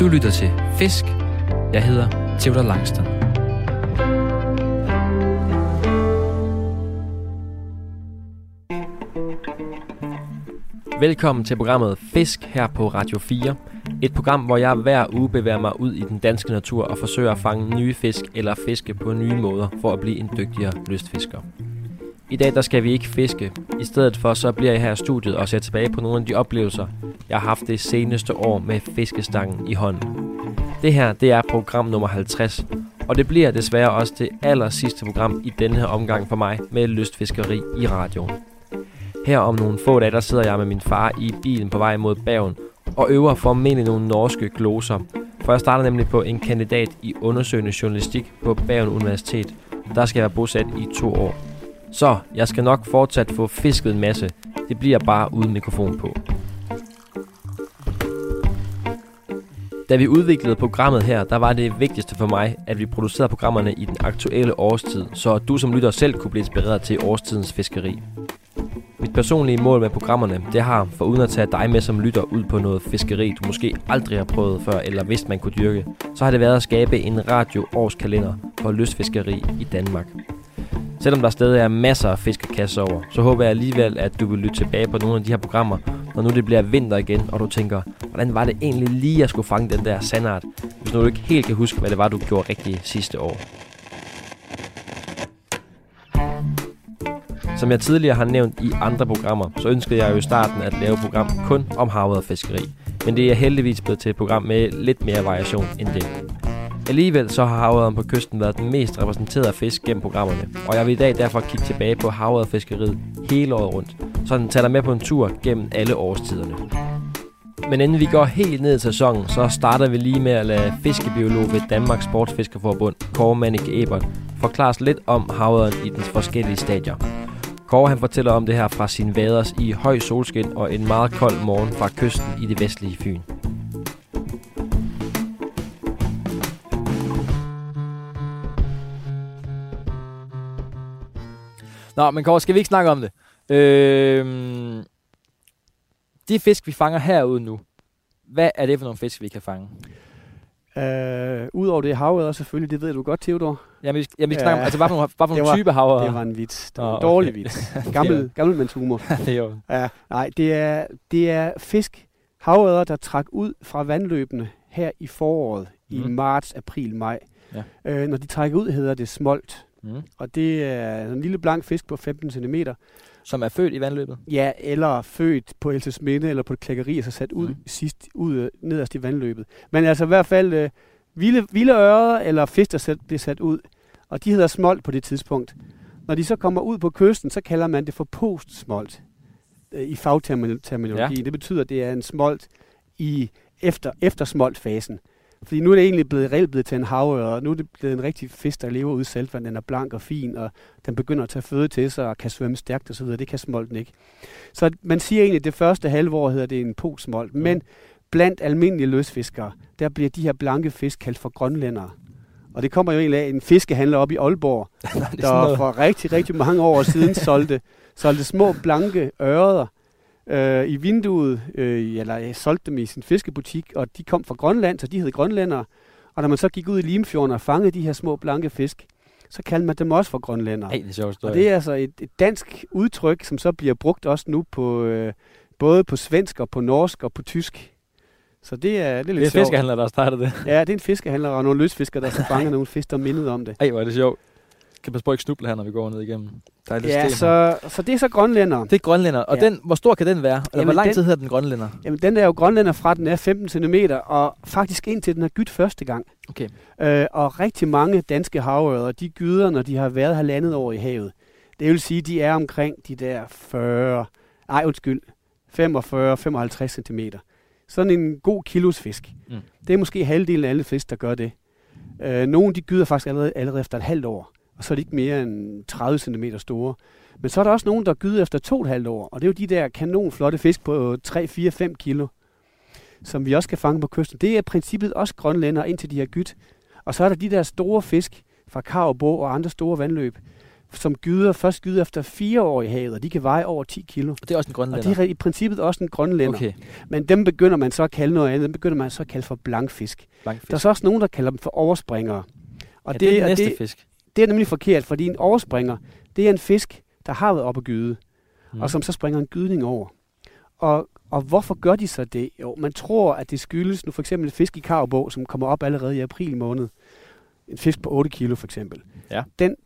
Du lytter til Fisk. Jeg hedder Theodor Langstrøm. Velkommen til programmet Fisk her på Radio 4. Et program, hvor jeg hver uge bevæger mig ud i den danske natur og forsøger at fange nye fisk eller fiske på nye måder for at blive en dygtigere lystfisker. I dag der skal vi ikke fiske. I stedet for så bliver jeg her i studiet og ser tilbage på nogle af de oplevelser, jeg har haft det seneste år med fiskestangen i hånden. Det her det er program nummer 50, og det bliver desværre også det aller sidste program i denne her omgang for mig med lystfiskeri i radioen. Her om nogle få dage, der sidder jeg med min far i bilen på vej mod Bergen og øver formentlig nogle norske gloser. For jeg starter nemlig på en kandidat i undersøgende journalistik på Bergen Universitet. Der skal jeg være bosat i to år. Så jeg skal nok fortsat få fisket en masse. Det bliver bare uden mikrofon på. Da vi udviklede programmet her, der var det vigtigste for mig, at vi producerede programmerne i den aktuelle årstid, så du som lytter selv kunne blive inspireret til årstidens fiskeri. Mit personlige mål med programmerne, det har, for uden at tage dig med som lytter ud på noget fiskeri, du måske aldrig har prøvet før, eller vidst man kunne dyrke, så har det været at skabe en radio-årskalender for lystfiskeri i Danmark. Selvom der stadig er masser af fiskekasser over, så håber jeg alligevel, at du vil lytte tilbage på nogle af de her programmer, når nu det bliver vinter igen, og du tænker, hvordan var det egentlig lige, at skulle fange den der sandart, hvis nu du ikke helt kan huske, hvad det var, du gjorde rigtigt sidste år. Som jeg tidligere har nævnt i andre programmer, så ønskede jeg jo i starten at lave et program kun om havet og fiskeri. Men det er heldigvis blevet til et program med lidt mere variation end det. Alligevel så har havøren på kysten været den mest repræsenterede fisk gennem programmerne, og jeg vil i dag derfor kigge tilbage på fiskeriet hele året rundt, så den tager med på en tur gennem alle årstiderne. Men inden vi går helt ned i sæsonen, så starter vi lige med at lade fiskebiolog ved Danmarks Sportsfiskerforbund, Kåre Mannik Ebert, forklare os lidt om havøren i dens forskellige stadier. Kåre han fortæller om det her fra sin vaders i høj solskin og en meget kold morgen fra kysten i det vestlige Fyn. Nå, men Kåre, skal vi ikke snakke om det? Øh, de fisk, vi fanger herude nu, hvad er det for nogle fisk, vi kan fange? Uh, Udover det havet selvfølgelig, det ved du godt, Theodor. Jamen, vi, jamen, vi snakker uh, om, altså, hvad for nogle, hvad for nogle type haver? Det var en vits. Det var oh, en dårlig okay. vits. Gammel, gammel humor. det er. Ja, nej, det er, det er fisk, havredder, der trak ud fra vandløbene her i foråret, mm. i marts, april, maj. Ja. Uh, når de trækker ud, hedder det smolt. Mm. Og det er en lille blank fisk på 15 cm. Som er født i vandløbet? Ja, eller født på Elsesminde eller på et klækkeri, og så sat ud mm. sidst ud nederst i vandløbet. Men altså i hvert fald øh, vilde, vilde ører eller fisk, der sat, bliver sat ud. Og de hedder smolt på det tidspunkt. Når de så kommer ud på kysten, så kalder man det for postsmolt øh, i fagterminologi. Ja. Det betyder, at det er en smolt i efter, efter smoltfasen. Fordi nu er det egentlig blevet reelt blevet til en havør, og nu er det blevet en rigtig fisk, der lever ude i saltvand. Den er blank og fin, og den begynder at tage føde til sig og kan svømme stærkt osv. Det kan smolten ikke. Så man siger egentlig, at det første halvår hedder det en posmolt. Ja. Men blandt almindelige løsfiskere, der bliver de her blanke fisk kaldt for grønlændere. Og det kommer jo egentlig af en fiskehandler op i Aalborg, der for rigtig, rigtig mange år siden solgte, solgte små blanke ører øh, i vinduet, øh, eller jeg solgte dem i sin fiskebutik, og de kom fra Grønland, så de hed grønlændere. Og når man så gik ud i Limfjorden og fangede de her små blanke fisk, så kaldte man dem også for grønlændere. Hey, det er og det er altså et, et dansk udtryk, som så bliver brugt også nu på øh, både på svensk og på norsk og på tysk. Så det er, det er lidt Det er fiskehandler, der har startet det. Ja, det er en fiskehandler og nogle løsfiskere, der så fanger nogle fisk, der mindet om det. Ej, hvor er det sjovt kan passe på ikke snuble her, når vi går ned igennem. Der er ja, så, så det er så grønlænder. Det er grønlænder. Og ja. den, hvor stor kan den være? Eller jamen hvor lang den, tid hedder den grønlænder? Jamen den er jo grønlænder fra, den er 15 cm, og faktisk indtil den har gydt første gang. Okay. Øh, og rigtig mange danske havørder, de gyder, når de har været halvandet år i havet. Det vil sige, de er omkring de der 40, ej undskyld, 45-55 cm. Sådan en god kilos fisk. Mm. Det er måske halvdelen af alle fisk, der gør det. Øh, nogle de gyder faktisk allerede, allerede efter et halvt år og så er de ikke mere end 30 cm store. Men så er der også nogen, der gyder efter to et halvt år, og det er jo de der kanonflotte fisk på 3, 4, 5 kilo, som vi også kan fange på kysten. Det er princippet også grønlænder, indtil de har gydt. Og så er der de der store fisk fra Karbo og andre store vandløb, som gyder, først gyder efter fire år i havet, og de kan veje over 10 kilo. Og det er også en Og grønlænder. det er i princippet også en grønlænder. Okay, Men dem begynder man så at kalde noget andet. Dem begynder man så at kalde for blankfisk. blankfisk. Der er så også nogen, der kalder dem for overspringere. Og ja, det, det er den og næste det, fisk. Det er nemlig forkert, fordi en overspringer, det er en fisk, der har været op at gyde, Mm. og som så springer en gydning over. Og, og hvorfor gør de så det? Jo, man tror, at det skyldes nu for eksempel en fisk i Karbog, som kommer op allerede i april måned. En fisk på 8 kilo for eksempel. Ja. Den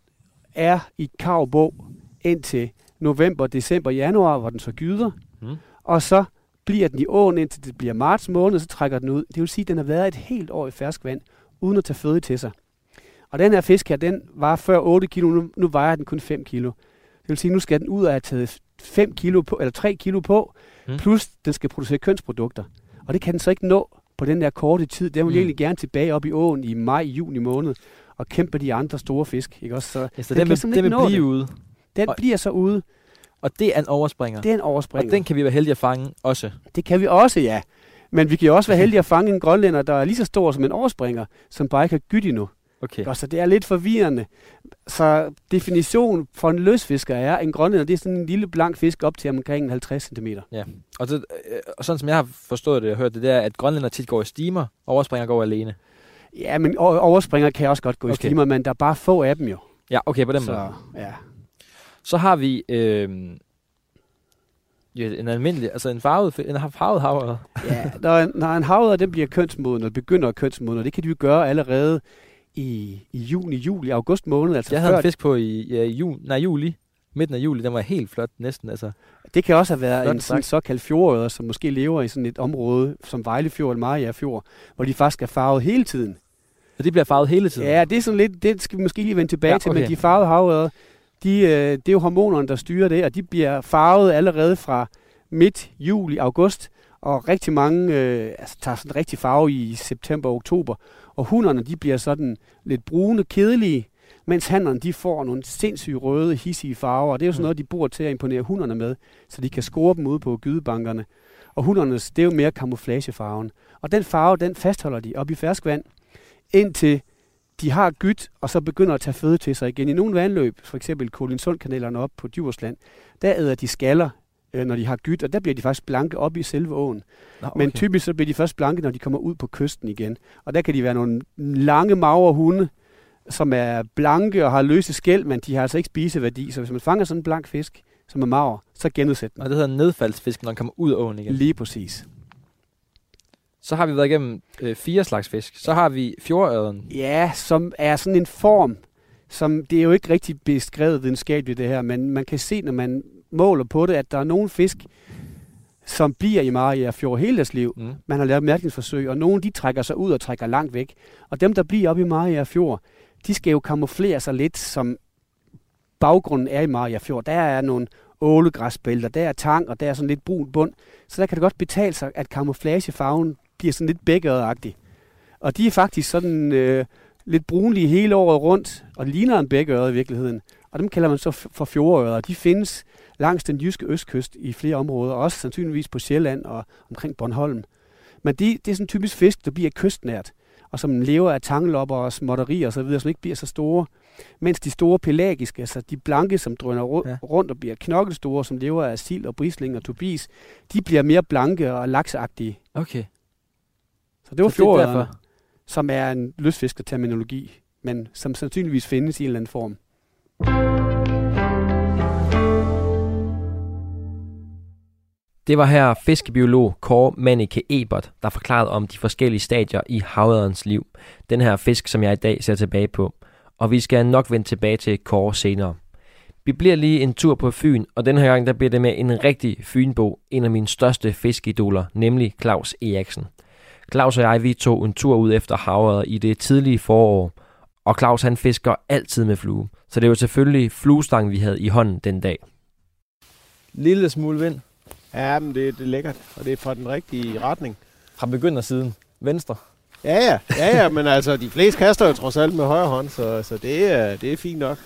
er i Karbog indtil november, december, januar, hvor den så gyder. Mm. Og så bliver den i åen, indtil det bliver marts måned, så trækker den ud. Det vil sige, at den har været et helt år i ferskvand, uden at tage føde til sig. Og den her fisk her, den var før 8 kilo, nu, nu vejer den kun 5 kilo. Det vil sige, at nu skal den ud og have taget 5 kilo på, eller 3 kilo på, Mm. plus den skal producere kønsprodukter. Og det kan den så ikke nå på den der korte tid. Den vil Mm. egentlig gerne tilbage op i åen i maj, juni måned, og kæmpe de andre store fisk. Ikke også? Så Ja, så den den, vil, den vil blive det. ude. den Og- bliver så ude. Og det er en overspringer. Det er en og overspringer. den kan vi være heldige at fange også. Det kan vi også, ja. Men vi kan jo også være heldige at fange en grønlænder, der er lige så stor som en overspringer, som bare ikke har gyt endnu. Okay. Okay. Så det er lidt forvirrende. Så definitionen for en løsfisker er, en grønlænder det er sådan en lille blank fisk op til omkring 50 cm. Og, det, øh, og sådan som jeg har forstået det og hørt det, det er, at grønlænder tit går i stimer, og overspringer går alene. Ja, men overspringer kan også godt gå i Okay. stimer, men der er bare få af dem jo. Ja, okay, på den måde. så, ja. Så har vi øh, ja, en almindelig, altså en farvet, en farvet havre. ja når, når en havre den bliver kønsmoden, og begynder at kønsmoden, og det kan de jo gøre allerede i, i juni, juli, august måned. Altså Jeg havde en fisk på i ja, i jul, nej, juli, midten af juli, den var helt flot næsten. Altså. Det kan også have været Flot en sådan såkaldt fjordøder, som måske lever i sådan et område som Vejlefjord eller Maja Fjord, hvor de faktisk er farvet hele tiden. Og det bliver farvet hele tiden. Ja, det er sådan lidt, det skal vi måske lige vende tilbage Ja, ja, til, okay. men de farvede havørder, de, øh, det er jo hormonerne, der styrer det, og de bliver farvet allerede fra midt juli, august, og rigtig mange øh, altså, tager sådan rigtig farve i september og oktober, og hunderne, de bliver sådan lidt brune, kedelige, mens hannerne, de får nogle sindssyge røde, hissige farver, og det er jo sådan Mm. noget, de bruger til at imponere hunderne med, så de kan score dem ude på gydebankerne. Og hundernes, det er jo mere camouflagefarven. Og den farve, den fastholder de op i ferskvand, indtil de har gyt, og så begynder at tage føde til sig igen. I nogle vandløb, for eksempel Kolinsundkanalerne op på Djursland, der æder de skaller, øh, når de har gyt, og der bliver de faktisk blanke op i selve åen. Nå, Okay. Men typisk så bliver de først blanke, når de kommer ud på kysten igen. Og der kan de være nogle lange, magre hunde, som er blanke og har løse skæld, men de har altså ikke spiseværdi. Så hvis man fanger sådan en blank fisk, som er mager, så genudsæt den. Og det hedder nedfaldsfisk, når den kommer ud af åen igen. Lige præcis. Så har vi været igennem øh, fire slags fisk. Så har vi fjordøden. Ja, som er sådan en form, som det er jo ikke rigtig beskrevet videnskabeligt det her, men man kan se, når man måler på det, at der er nogle fisk, som bliver i Maria Fjord hele deres liv. Mm. Man har lavet mærkningsforsøg, og nogle de trækker sig ud og trækker langt væk. Og dem, der bliver oppe i Maria Fjord, de skal jo kamuflere sig lidt, som baggrunden er i Maria Fjord. Der er nogle ålegræsbælter, der er tang, og der er sådan lidt brun bund. Så der kan det godt betale sig, at kamuflagefarven bliver sådan lidt bækkeøjet Og de er faktisk sådan øh, lidt brunlige hele året rundt, og ligner en bækkeøret i virkeligheden. Og dem kalder man så for fjordører. De findes langs den jyske østkyst i flere områder, også sandsynligvis på Sjælland og omkring Bornholm. Men de, det er sådan typisk fisk, der bliver kystnært, og som lever af tanglopper og småtterier osv., som ikke bliver så store. Mens de store pelagiske, altså de blanke, som drøner rundt og bliver knokkelstore, som lever af sild og brisling og tobis, de bliver mere blanke og lakseagtige. Okay. Så det var Så er derfor. som er en lystfiskerterminologi, men som sandsynligvis findes i en eller anden form. Det var her fiskebiolog Kåre Manneke Ebert, der forklarede om de forskellige stadier i havørens liv. Den her fisk, som jeg i dag ser tilbage på. Og vi skal nok vende tilbage til Kåre senere. Vi bliver lige en tur på Fyn, og den her gang der bliver det med en rigtig Fynbo, en af mine største fiskeidoler, nemlig Claus Eriksen. Claus og jeg, vi tog en tur ud efter havet i det tidlige forår, og Claus han fisker altid med flue. Så det var selvfølgelig fluestang, vi havde i hånden den dag. Lille smule vind Ja, men det, det er lækkert, og det er fra den rigtige retning. fra begyndersiden. Venstre. Ja, ja, ja, ja men altså, de fleste kaster jo trods alt med højre hånd, så, så det, er, det er fint nok.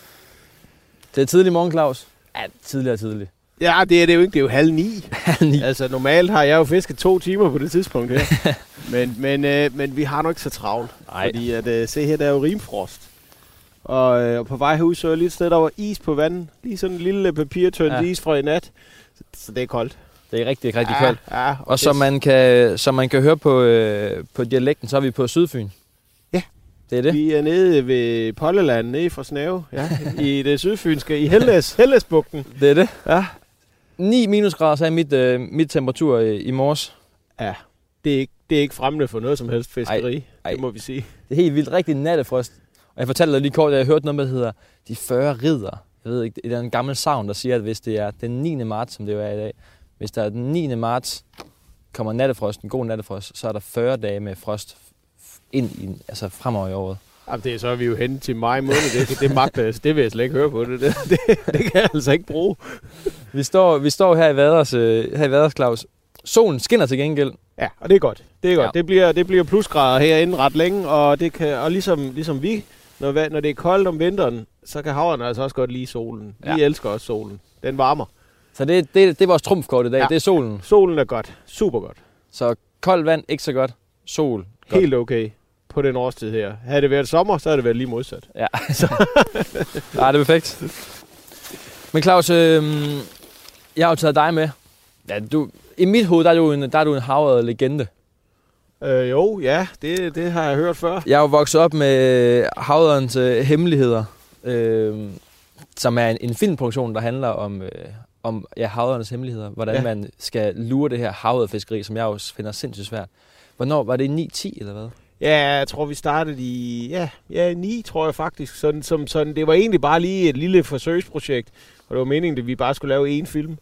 Det er tidlig morgen, Claus. Ja, tidligere tidlig. Ja, det er det jo ikke, det er jo halv ni. Halv ni. Altså, normalt har jeg jo fisket to timer på det tidspunkt her. men, men, øh, men vi har nok ikke så travlt, Nej. fordi at, øh, se her, der er jo rimfrost. Og, øh, og på vej herud så jeg lige et sted, der var is på vandet. Lige sådan en lille papirtønd Ja. ja. is fra i nat. Så, så det er koldt. Det er rigtig, rigtig ja, koldt. Ja, og, Og som man kan, som man kan høre på, øh, på dialekten, så er vi på Sydfyn. Ja. Det er det. Vi er nede ved Polleland, nede fra Snave, ja, i det sydfynske, i Helles, Hellesbugten. Det er det. Ja. 9 minusgrader, så er mit, øh, mit temperatur i, i morges. ja, det er, ikke, det er ikke fremmende for noget som helst fiskeri, Ej, ej. det må vi sige. Det er helt vildt. Rigtig nattefrost. Og jeg fortalte dig lige kort, at jeg hørte noget, der hedder De 40 ridder. Jeg ved ikke, det er en gammel savn, der siger, at hvis det er den 9. marts, som det jo er i dag, hvis der er den 9. marts, kommer nattefrost, en god nattefrost, så er der 40 dage med frost ind i, altså fremover i året. Jamen, det er så er vi jo hen til maj måned. Det, det magter jeg- det vil jeg slet ikke høre på. Det, det, det, det kan jeg altså ikke bruge. Vi står, vi står her i Vaders, øh, her i Vaders Claus. Solen skinner til gengæld. Ja, og det er godt. Det er godt. Ja. Det, bliver, det bliver plusgrader herinde ret længe, og, det kan, og ligesom, ligesom vi, når, når det er koldt om vinteren, så kan haverne altså også godt lide solen. Vi Ja. elsker også solen. Den varmer. Så det, det, det er vores trumfkort i dag. Ja. Det er solen. Solen er godt. Super godt. Så koldt vand, ikke så godt. Sol, godt. Helt okay på den årstid her. Havde det været sommer, så havde det været lige modsat. Ja, så. Nej, det er perfekt. Men Claus, øh, jeg har jo taget dig med. Ja, du, I mit hoved, der er du en, der er du en havret legende. Øh, jo, ja, det, det har jeg hørt før. Jeg er jo vokset op med Havredens øh, Hemmeligheder, øh, som er en, en filmproduktion, der handler om, øh, om ja, Havredens Hemmeligheder. Hvordan ja. Man skal lure det her havredfiskeri, som jeg også finder sindssygt svært. Hvornår var det 9-10 eller hvad? Ja, jeg tror, vi startede i ja, ja, 9, tror jeg faktisk. Sådan, som, sådan, det var egentlig bare lige et lille forsøgsprojekt. Og det var meningen, at vi bare skulle lave én film.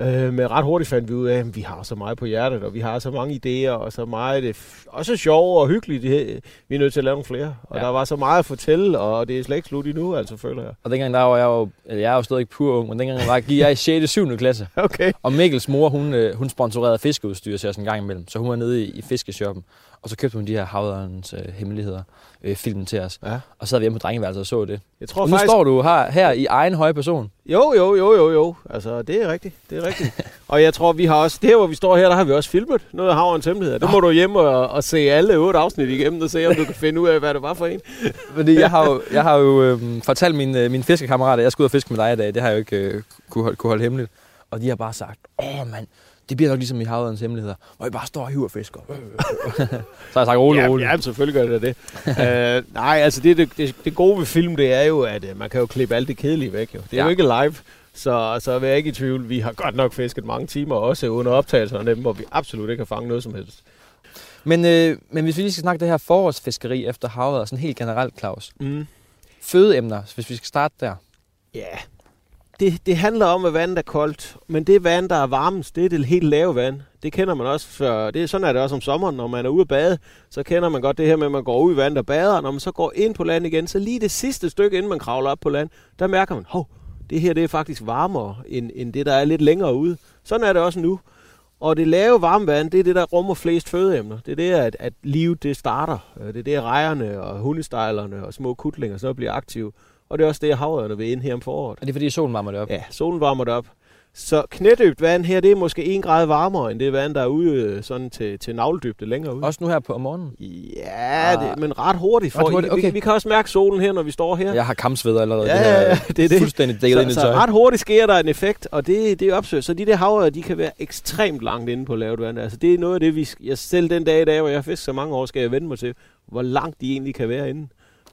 Øh, men ret hurtigt fandt vi ud af, at vi har så meget på hjertet, og vi har så mange idéer, og så meget, det f- også sjove og hyggeligt. Det, vi er nødt til at lave nogle flere. Og Ja. der var så meget at fortælle, og det er slet ikke slut endnu, altså føler jeg. Og dengang der var jeg jo, eller jeg er jo stadig ikke pur ung, men dengang var gik jeg i 6. og 7. klasse. Okay. Og Mikkels mor, hun, øh, hun sponsorerede fiskeudstyr til os en gang imellem. Så hun var nede i, i fiskeshoppen, og så købte hun de her havderens øh, hemmeligheder øh, film til os. Ja. Og så sad vi hjemme på drengeværelset og så det. Jeg tror Og nu faktisk... står du her, her i egen høje person. Jo, jo, jo, jo, jo. Altså, det er rigtigt. Det er rigtigt. og jeg tror, vi har også... Det her, hvor vi står her, der har vi også filmet noget af Havrens Hemmeligheder. Det må du hjem og, og se alle otte afsnit igennem og se, om du kan finde ud af, hvad det var for en. Fordi jeg har jo, jeg har jo øh, fortalt mine, mine fiskekammerater, at jeg skal ud og fiske med dig i dag. Det har jeg jo ikke øh, kunne, holde, kunne holde hemmeligt. Og de har bare sagt, åh mand, det bliver nok ligesom i havderens hemmeligheder, hvor I bare står og hiver fisker. så har jeg sagt, rolig, ja, rolig. ja, selvfølgelig gør det det. uh, nej, altså det, det, det, gode ved film, det er jo, at uh, man kan jo klippe alt det kedelige væk. Jo. Det er Ja. jo ikke live, så, så er jeg ikke i tvivl. Vi har godt nok fisket mange timer, også under optagelserne af dem, hvor vi absolut ikke har fanget noget som helst. Men, øh, men hvis vi lige skal snakke det her forårsfiskeri efter havet, sådan helt generelt, Claus. Mm. Fødeemner, hvis vi skal starte der. Ja, det, det handler om, at vandet er koldt, men det vand, der er varmest, det er det helt lave vand. Det kender man også, for det er sådan er det også om sommeren, når man er ude at bade, så kender man godt det her med, at man går ud i vandet og bader, når man så går ind på land igen, så lige det sidste stykke, inden man kravler op på land, der mærker man, hov, det her det er faktisk varmere, end, end det, der er lidt længere ude. Sådan er det også nu. Og det lave varmevand, det er det, der rummer flest fødeemner. Det er det, at, at livet det starter. Øh, det er det, at rejerne og hundestejlerne og små kutlinger så bliver aktive. Og det er også det, at havørerne vil ind her om foråret. Er det fordi solen varmer det op? Ja, solen varmer det op. Så knædøbt vand her, det er måske en grad varmere, end det vand, der er ude øh, sådan til, til navledybde længere ude. Også nu her på om morgenen? Ja, det, men ret hurtigt. For Ret hurtigt, vi, okay. vi, vi kan også mærke solen her, når vi står her. Jeg har kampsveder allerede. Ja, det her, ja, det er det. Fuldstændig dækket ind i så, så tøj. ret hurtigt sker der en effekt, og det, det er opsøgt. Så de der havre, de kan være ekstremt langt inde på lavt vand. Altså, det er noget af det, vi, jeg selv den dag i dag, hvor jeg har fisket så mange år, skal jeg vende mig til, hvor langt de egentlig kan være inde.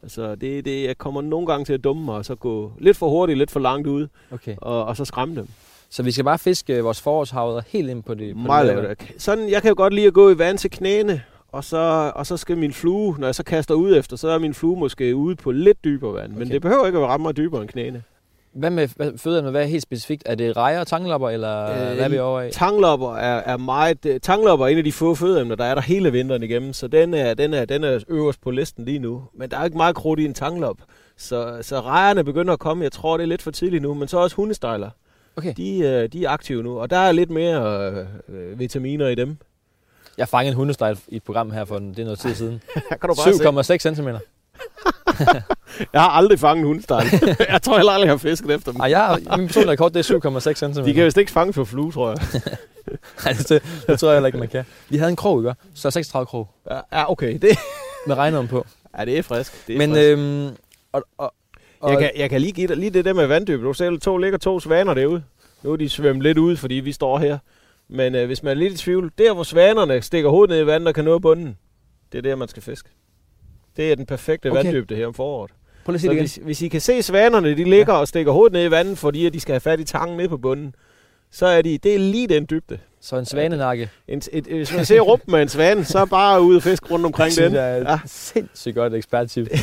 Altså, det, det, jeg kommer nogle gange til at dumme mig, og så gå lidt for hurtigt, lidt for langt ud, Okay. og, og så skræmme dem. Så vi skal bare fiske vores forårshavre helt ind på det. På Meget det lavt. Sådan, jeg kan jo godt lide at gå i vand til knæene, og så, og så skal min flue, når jeg så kaster ud efter, så er min flue måske ude på lidt dybere vand. Men Okay. det behøver ikke at ramme mig dybere end knæene. Hvad med hvad, fødeemner? Hvad er helt specifikt? Er det rejer og tanglopper, eller Øh, hvad er vi over i? Tanglopper er, er meget... øh, Tanglopper er en af de få fødeemner, der er der hele vinteren igennem, så den er, den, er, den er øverst på listen lige nu. Men der er ikke meget krudt i en tanglop. Så, så rejerne begynder at komme. Jeg tror, det er lidt for tidligt nu, men så også hundestejler. Okay. De, øh, de er aktive nu, og der er lidt mere øh, vitaminer i dem. Jeg fangede en hundestejl i et program her for en, det er noget tid siden. Her kan du bare se. 7,6 cm. Jeg har aldrig fanget en hundestejl. jeg tror heller aldrig, jeg har fisket efter dem. Ej, jeg, min personlige rekord, det er 7,6 cm. De kan vist ikke fange på flue, tror jeg. Nej, det, det, tror jeg heller ikke, man kan. Vi havde en krog, ikke? Så 36 krog Ja, ja okay. Det, med regnorm på. ja, det er frisk. Det er Men frisk. øhm, Og, og, og, Jeg kan, jeg kan lige give dig lige det der med vanddybde. Du selv to ligger to svaner derude. Nu er de svømmet lidt ud, fordi vi står her. Men øh, hvis man er lidt i tvivl, der hvor svanerne stikker hovedet ned i vandet og kan nå bunden, det er der, man skal fiske. Det er den perfekte Okay. vanddybde her om foråret. prøv lige at Så sige det igen. hvis, hvis I kan se svanerne, de ligger ja. og stikker hovedet ned i vandet, fordi at de skal have fat i tangen ned på bunden, så er de, det er lige den dybde. Så en svanenakke. En, et, et, hvis man ser rumpen med en svane, så bare ud og fisk rundt omkring den. jeg er Ja. ja. sindssygt godt eksperttip.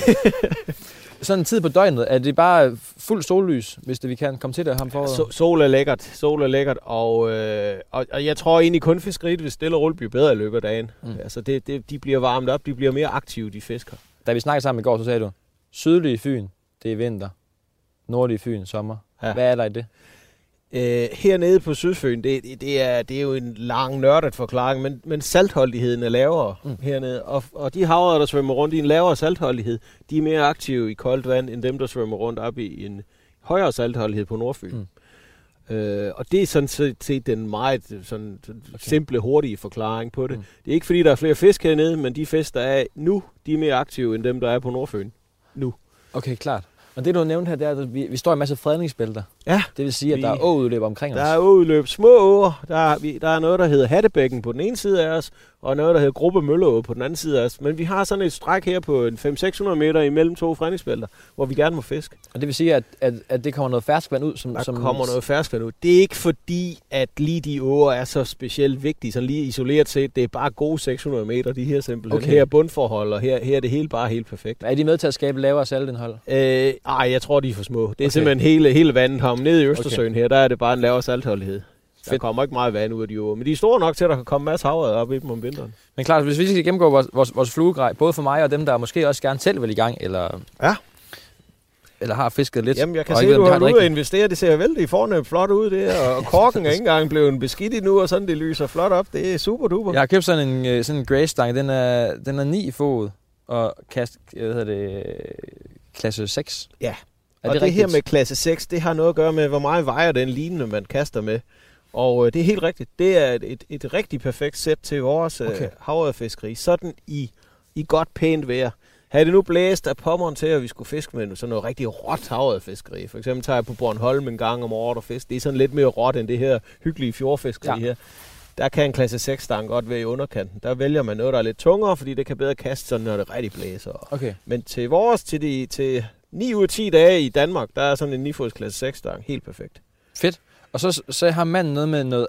Sådan en tid på døgnet, er det bare fuld sollys, hvis det, vi kan komme til det ham for? So, sol er lækkert, sol er lækkert, og, øh, og, og jeg tror egentlig kun fiskeriet, hvis stille og roligt bliver bedre i løbet af dagen. Mm. Altså det, det, de bliver varmet op, de bliver mere aktive, de fisker. Da vi snakkede sammen i går, så sagde du, sydlige Fyn, det er vinter. Nordlige Fyn, sommer. Ja. Hvad er der i det? Øh, hernede på Sydfyn, det, det, er, det er jo en lang nørdet forklaring, men, men saltholdigheden er lavere Mm. hernede. Og, og de havre, der svømmer rundt i en lavere saltholdighed, de er mere aktive i koldt vand, end dem, der svømmer rundt op i en højere saltholdighed på Nordfyn. Mm. Øh, og det er sådan set, den meget sådan, Okay. simple, hurtige forklaring på det. Mm. Det er ikke fordi, der er flere fisk hernede, men de fisk, der er nu, de er mere aktive, end dem, der er på Nordfyn. Nu. Okay, klart. Og det, du har nævnt her, det er, at vi, vi står i en masse fredningsbælter. Ja. Det vil sige, at Vi- der er åudløb omkring Der os. er udløb små åer. Der er, vi, der er noget, der hedder Hattebækken på den ene side af os, og noget, der hedder Gruppe Mølleå på den anden side af os. Men vi har sådan et stræk her på en 500-600 meter imellem to fredningsbælter, hvor vi gerne må fiske. Og det vil sige, at, at, at det kommer noget ferskvand ud, som... Der som kommer noget ferskvand ud. Det er ikke fordi, at lige de åer er så specielt vigtige, sådan lige isoleret set. Det er bare gode 600 meter, de her simpelthen. Okay. Her er bundforhold, og her, her er det hele bare helt perfekt. Er de med til at skabe lavere saltindhold? Øh, ej, jeg tror, de er for små. Det er okay. simpelthen hele, hele vandet her. Nede i Østersøen okay. her, der er det bare en lavere saltholdighed. Der Fedt. kommer ikke meget vand ud af de åer. Men de er store nok til, at der kan komme masser af havre op i dem om vinteren. Men klart, hvis vi skal gennemgå vores, vores, vores fluegrej, både for mig og dem, der måske også gerne selv vil i gang, eller, Ja. eller har fisket lidt. Jamen, jeg kan og se, ved, du har det ude at rigtigt. investere. Det ser vældig fornemt flot ud, det her. Og korken er ikke engang blevet beskidt endnu, og sådan det lyser flot op. Det er super duper. Jeg har købt sådan en, øh, sådan en grey-stang. Den er, den er 9 fod og kast, hvad hedder det, øh, klasse 6. Ja. Er og det, det, her med klasse 6, det har noget at gøre med, hvor meget vejer den lignende, man kaster med. Og øh, det er helt rigtigt. Det er et, et, et rigtig perfekt sæt til vores Okay. okay. øh, havrefiskeri. Sådan i, i godt pænt vejr. Havde det nu blæst af pommeren til, at vi skulle fiske med sådan noget rigtig råt havrefiskeri. For eksempel tager jeg på Bornholm en gang om året og fisk. Det er sådan lidt mere råt end det her hyggelige fjordfiskeri ja. her. Der kan en klasse 6 stang godt være i underkanten. Der vælger man noget, der er lidt tungere, fordi det kan bedre kaste sådan, når det rigtig blæser. Okay. Men til vores, til, de, til 9 ud af 10 dage i Danmark, der er sådan en 9 fods klasse 6 stang helt perfekt. Fedt. Og så, så har manden noget med noget,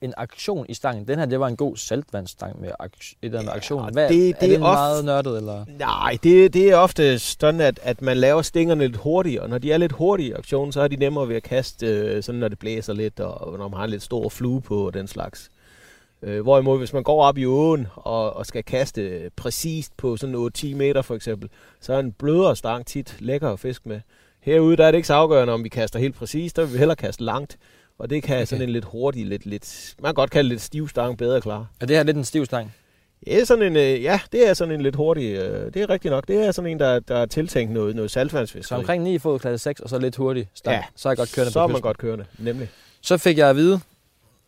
en aktion i stangen. Den her, det var en god saltvandsstang med ak- et eller andet Ja, aktion. Hvad, det- er det det er en of- meget nørdet, eller? Nej, det, det er ofte sådan, at, at man laver stingerne lidt hurtigere. Og når de er lidt hurtige i aktionen, så er de nemmere ved at kaste, øh, sådan når det blæser lidt, og når man har en lidt stor flue på og den slags. Øh, hvorimod, hvis man går op i åen og, og skal kaste præcist på sådan 8-10 meter for eksempel, så er en blødere stang tit lækker at fiske med. Herude der er det ikke så afgørende, om vi kaster helt præcist, der vil vi hellere kaste langt. Og det kan Okay. sådan en lidt hurtig, lidt, lidt, man kan godt kalde det lidt stiv stang bedre klar. Er det her lidt en stiv stang? Er sådan en, øh, ja, det er sådan en lidt hurtig, øh, det er rigtigt nok. Det er sådan en, der, der er tiltænkt noget, noget saltvandsfiskeri. Så omkring 9 fod klasse 6, og så lidt hurtig stang. Ja, Så er jeg godt kørende så på er man godt kørende, nemlig. Så fik jeg at vide,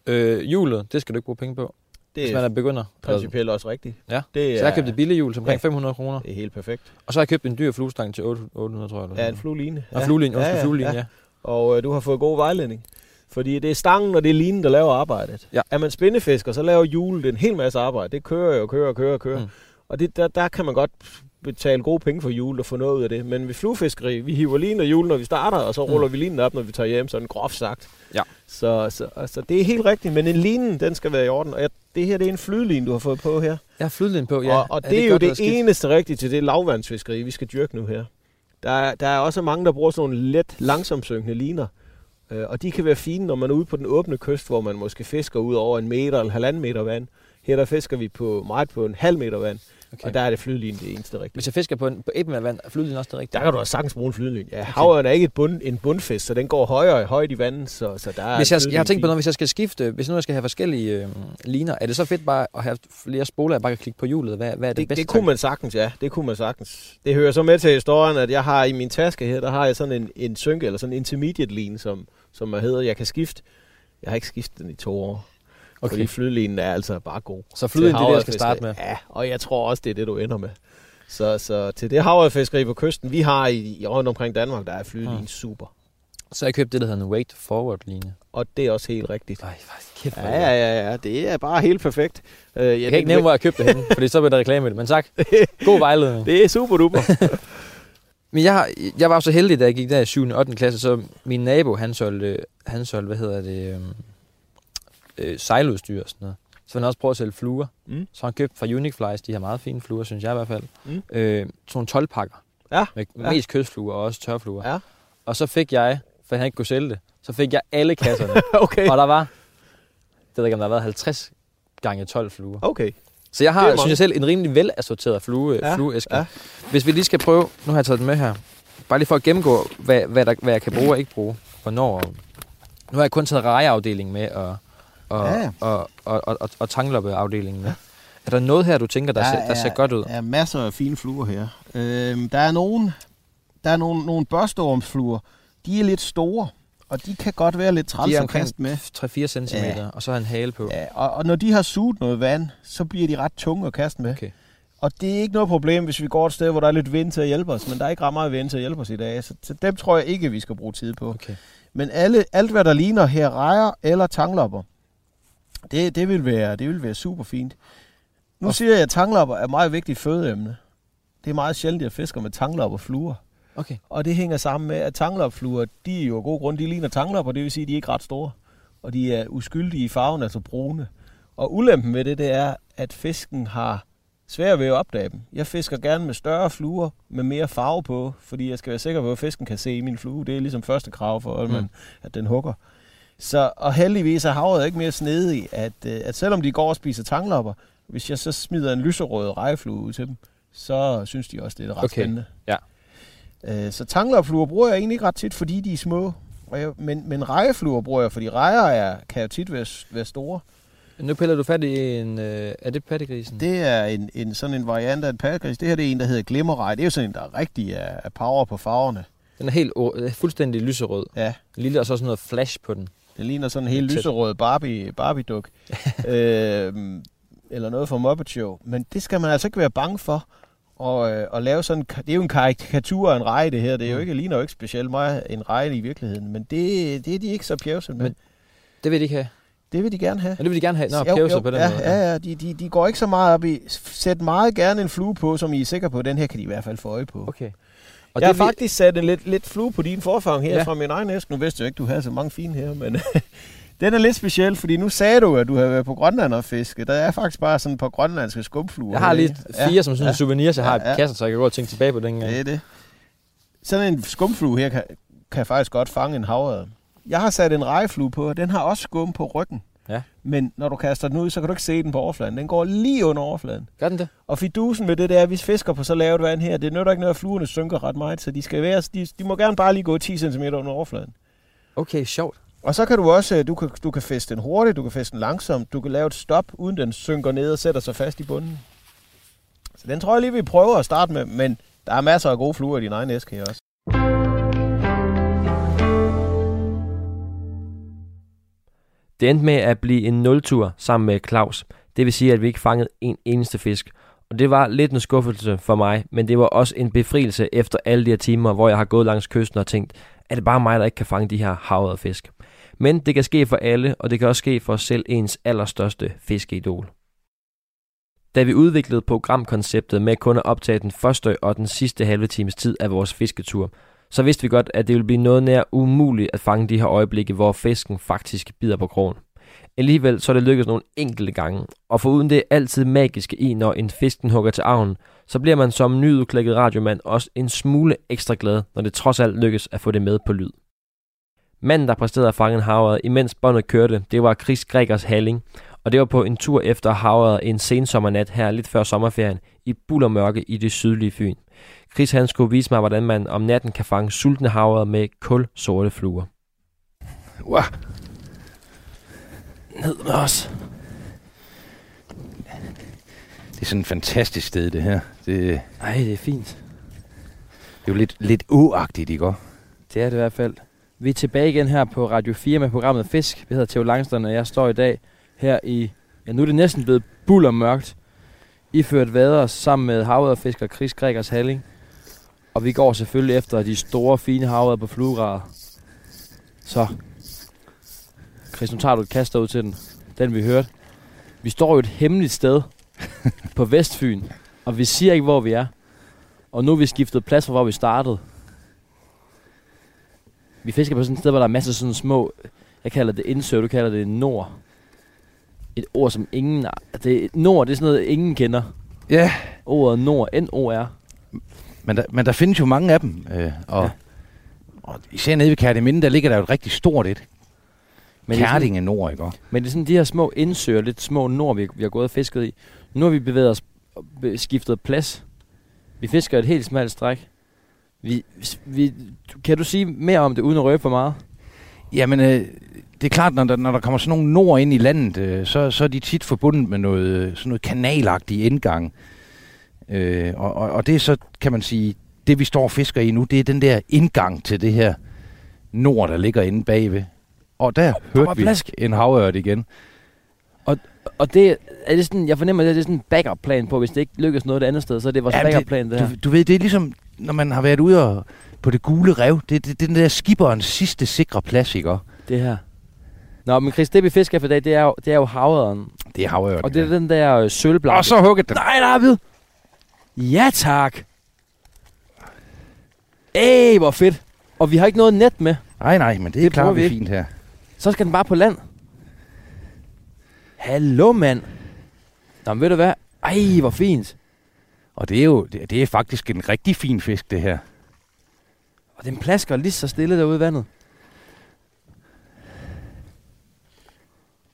øh, hjulet, det skal du ikke bruge penge på, Det hvis man er begynder. principielt også rigtigt. Ja. Det Så jeg købte et billigt hjul til omkring Ja. 500 kroner. det er helt perfekt. Og så har jeg købt en dyr fluestang til 800, tror jeg. Eller Ja, en flueline. noget. Og fluelinje, undskyld, fluelinje, ja. Og øh, du har fået god vejledning. Fordi det er stangen og det er linen, der laver arbejdet. Ja. Er man spindefisker, så laver hjulet en hel masse arbejde. Det kører jo, kører og kører og kører. Mm. Og det, der, der kan man godt betale gode penge for hjulet og få noget ud af det. Men ved fluefiskeri, vi hiver linen og hjulet, når vi starter, og så Mm. ruller vi linen op, når vi tager hjem, sådan groft sagt. Ja. Så, så altså, det er helt rigtigt, men en line, den skal være i orden. Og jeg, det her, det er en flydline, du har fået på her. Jeg har flyttet på, ja. og, og det, er, jo det eneste rigtige til det lavvandsfiskeri, vi skal dyrke nu her. Der er, der er også mange, der bruger sådan nogle let langsomsynkende liner. Øh, og de kan være fine, når man er ude på den åbne kyst, hvor man måske fisker ud over en meter eller halvanden meter vand. Her der fisker vi på meget på en halv meter vand, Okay. og der er det flydline det eneste rigtige. Hvis jeg fisker på, en, på meter vand, er flyttet også det rigtige? Der kan du også sagtens bruge en flydline. Ja, okay. havøren er ikke et bund, en bundfisk, så den går højere og højt i vandet, så, så der er Hvis jeg, jeg har tænkt på noget, hvis jeg skal skifte, hvis nu jeg skal have forskellige øh, liner, er det så fedt bare at have flere spoler, jeg bare kan klikke på hjulet? Hvad, hvad er det, Det, bedste? det kunne man sagtens, ja. Det kunne man sagtens. Det hører så med til historien, at jeg har i min taske her, der har jeg sådan en, en synke, eller sådan en intermediate line, som, som hedder. Jeg kan skifte. Jeg har ikke skiftet den i to år. Okay. Fordi flydlinen er altså bare god. Så flyden, det er det, jeg skal starte med. Ja, og jeg tror også, det er det, du ender med. Så, så til det havrefiskeri på kysten, vi har i, i rundt omkring Danmark, der er flydelin Mm. super. Så jeg købt det, der hedder en weight forward line. Og det er også helt rigtigt. Ej, kæft, Ja, ja, ja, ja. Det er bare helt perfekt. Uh, ja, Jeg kan ikke nævne, hvor jeg købte det henne, fordi så bliver der reklame i det. Men tak. God vejledning. Det er super duper. Men jeg, jeg var så heldig, da jeg gik der i 7. og 8. klasse, så min nabo, han solgte, han solgte hvad hedder det, øhm, øh, sejludstyr og sådan noget. Så han også prøvet at sælge fluer. Mm. Så han købte fra Unique Flies, de har meget fine fluer, synes jeg i hvert fald. Mm. Øh, sådan nogle 12 pakker. Ja, Med ja. mest kødfluer og også tørfluer. Ja. Og så fik jeg, for han ikke kunne sælge det, så fik jeg alle kasserne. okay. og der var, det ved ikke, om der har været 50 gange 12 fluer. Okay. Så jeg har, synes jeg selv, en rimelig velassorteret flue, Ja, ja, flueæske. Ja. Hvis vi lige skal prøve, nu har jeg taget den med her, bare lige for at gennemgå, hvad, hvad, der, hvad jeg kan bruge og ikke bruge, hvornår. Nu har jeg kun taget rejeafdelingen med, og, og, Ja, og, og, og, og, og tangloppeafdelingen med. Er der noget her, du tænker, der, Der ser, der ser er- godt ud? Der er masser af fine fluer her. Øhm, der er nogle, der er nogle, nogle børsteormsfluer. De er lidt store, og de kan godt være lidt træls at kaste med. 3-4 cm, Ja. og så har han hale på. Ja, og, og når de har suget noget vand, så bliver de ret tunge at kaste med. Okay. Og det er ikke noget problem, hvis vi går et sted, hvor der er lidt vind til at hjælpe os, men der er ikke ret meget vind til at hjælpe os i dag, så, så dem tror jeg ikke, vi skal bruge tid på. Okay. Men alle, alt, hvad der ligner her, rejer eller tanglopper, det, det, vil være, det vil være super fint. Nu Og- siger jeg, at tanglopper er et meget vigtigt fødeemne. Det er meget sjældent, at jeg fisker med tanglopper fluer. Okay. Og det hænger sammen med, at tanglopfluer, de er jo af god grund, de ligner tanglopper, det vil sige, at de er ikke ret store. Og de er uskyldige i farven, altså brune. Og ulempen ved det, det er, at fisken har svært ved at opdage dem. Jeg fisker gerne med større fluer med mere farve på, fordi jeg skal være sikker på, at fisken kan se min flue. Det er ligesom første krav for, at, man, Mm. at den hugger. Så, og heldigvis er havet ikke mere snedig, at, øh, at selvom de går og spiser tanglopper, hvis jeg så smider en lyserød rejeflue ud til dem, så synes de også, det er ret Okay. spændende. Ja. Øh, så tanglopfluer bruger jeg egentlig ikke ret tit, fordi de er små. Men, men rejefluer bruger jeg, fordi rejer er, kan jo tit være, være store. Nu piller du fat i en... Øh, er det pattegrisen? Det er en, en sådan en variant af en pattegris. Det her det er en, der hedder glimmerrej. Det er jo sådan en, der rigtig er, er power på farverne. Den er helt fuldstændig lyserød. Ja, Lille og så sådan noget flash på den. Den ligner sådan en helt lyserød Barbie, Barbie-duk. øh, eller noget fra Muppet Show. Men det skal man altså ikke være bange for. Og, øh, og lave sådan, det er jo en karikatur af en reje, det her. Det er jo Mm. ikke, ligner jo ikke specielt meget en reje i virkeligheden. Men det, det er de ikke så pjevset med. Men- Det vil de ikke have. det vil de gerne have. Men det vil de gerne have. Nå, Jo, jo, på den ja, måde. Ja, ja, de, de, de går ikke så meget op i... Sæt meget gerne en flue på, som I er sikre på. Den her kan de i hvert fald få øje på. Okay. Og jeg har faktisk sat en lidt, lidt flue på din forfang her Ja. ja. fra min egen æske. Nu vidste jeg ikke, du havde så mange fine her, men den er lidt speciel, fordi nu sagde du, at du havde været på Grønland og fiske. Der er faktisk bare sådan et par grønlandske skumfluer. Jeg har lige fire som sådan ja. ja. souvenirs, jeg har Ja, i ja. kassen, så jeg kan gå og tænke tilbage på den gang. Det er det. Sådan en skumflue her kan, kan faktisk godt fange en havred. Jeg har sat en rejeflue på, og den har også skum på ryggen. Ja. Men når du kaster den ud, så kan du ikke se den på overfladen. Den går lige under overfladen. Gør den det? Og fidusen med det der, at vi fisker på så lavt vand her, det nytter ikke noget, at fluerne synker ret meget, så de, skal være, de, de må gerne bare lige gå 10 cm under overfladen. Okay, sjovt. Og så kan du også, øh, du kan, du kan feste den hurtigt, du kan feste den langsomt, du kan lave et stop, uden den synker ned og sætter sig fast i bunden. Så den tror jeg lige, vi prøver at starte med, men der er masser af gode fluer i din egen æske her også. Det endte med at blive en nultur sammen med Claus. Det vil sige, at vi ikke fangede en eneste fisk. Og det var lidt en skuffelse for mig, men det var også en befrielse efter alle de her timer, hvor jeg har gået langs kysten og tænkt, er det bare mig, der ikke kan fange de her havede fisk? Men det kan ske for alle, og det kan også ske for selv ens allerstørste fiskeidol. Da vi udviklede programkonceptet med kun at optage den første og den sidste halve times tid af vores fisketur, så vidste vi godt, at det ville blive noget nær umuligt at fange de her øjeblikke, hvor fisken faktisk bider på krogen. Alligevel så er det lykkedes nogle enkelte gange, og foruden det altid magiske i, når en fisk den hugger til arven, så bliver man som nyudklækket radiomand også en smule ekstra glad, når det trods alt lykkes at få det med på lyd. Manden, der præsterede at fange en havret, imens båndet kørte, det var Chris Gregers Halling, og det var på en tur efter havret en sensommernat her lidt før sommerferien i bullermørke i det sydlige Fyn. Chris han skulle vise mig, hvordan man om natten kan fange sultne havre med kulsorte fluer. Wow. Ned med os. Det er sådan et fantastisk sted, det her. Det, Ej, det er fint. det er jo lidt, lidt åagtigt, ikke også? Det er det i hvert fald. Vi er tilbage igen her på Radio 4 med programmet Fisk. Vi hedder Theo Langstrøm, og jeg står i dag her i... Ja, nu er det næsten blevet bullermørkt iført vader sammen med havørfisker Chris Gregers Halling. Og vi går selvfølgelig efter de store, fine havørder på fluegrader. Så. Chris, nu tager du et kast ud til den. Den vi hørte. Vi står jo et hemmeligt sted på Vestfyn. Og vi siger ikke, hvor vi er. Og nu er vi skiftet plads fra, hvor vi startede. Vi fisker på sådan et sted, hvor der er masser af sådan små... Jeg kalder det indsø, du kalder det nord. Et ord, som ingen... Det, nord, det er sådan noget, ingen kender. Ja, Ordet nord, N-O-R. men der, men der findes jo mange af dem. Øh, og, Ja. og især nede ved Kærteminde, der ligger der jo et rigtig stort et. Men er Kærtinge Nord, ikke men det er sådan de her små indsøer, lidt små nord, vi, vi har gået og fisket i. Nu har vi bevæget os, skiftet plads. Vi fisker et helt smalt stræk. Vi, vi, kan du sige mere om det, uden at røbe for meget? Jamen, øh, det er klart, når der, når der kommer sådan nogle nord ind i landet, øh, så, så er de tit forbundet med noget, øh, sådan noget kanalagtig indgang. Øh, og, og, og det er så, kan man sige, det vi står og fisker i nu, det er den der indgang til det her nord, der ligger inde bagved. Og der var hørte vi plask. en havørt igen. Og det, er det sådan, jeg fornemmer, at det er sådan en backup-plan på, hvis det ikke lykkes noget et andet sted, så er det vores Jamen, det- backup-plan, det her. Du, du ved, det er ligesom, når man har været ude og, på det gule rev, det, det, det er den der skibberens sidste sikre plads, ikke? Det her. Nå, men Chris, det vi fisker for i dag, det er jo, det er jo havøren. Det er havørt. Og det er den der øh, sølvblanke. Og så hugget den. Nej, David! Ja, tak! Ej, hvor fedt! Og vi har ikke noget net med. Nej, nej, men det er Det klart, bruger vi er ikke. fint her. Så skal den bare på land. Hallo, mand. Nå, men ved du hvad? Ej, hvor fint. Og det er jo det, det er faktisk en rigtig fin fisk, det her. Og den plasker lige så stille derude i vandet.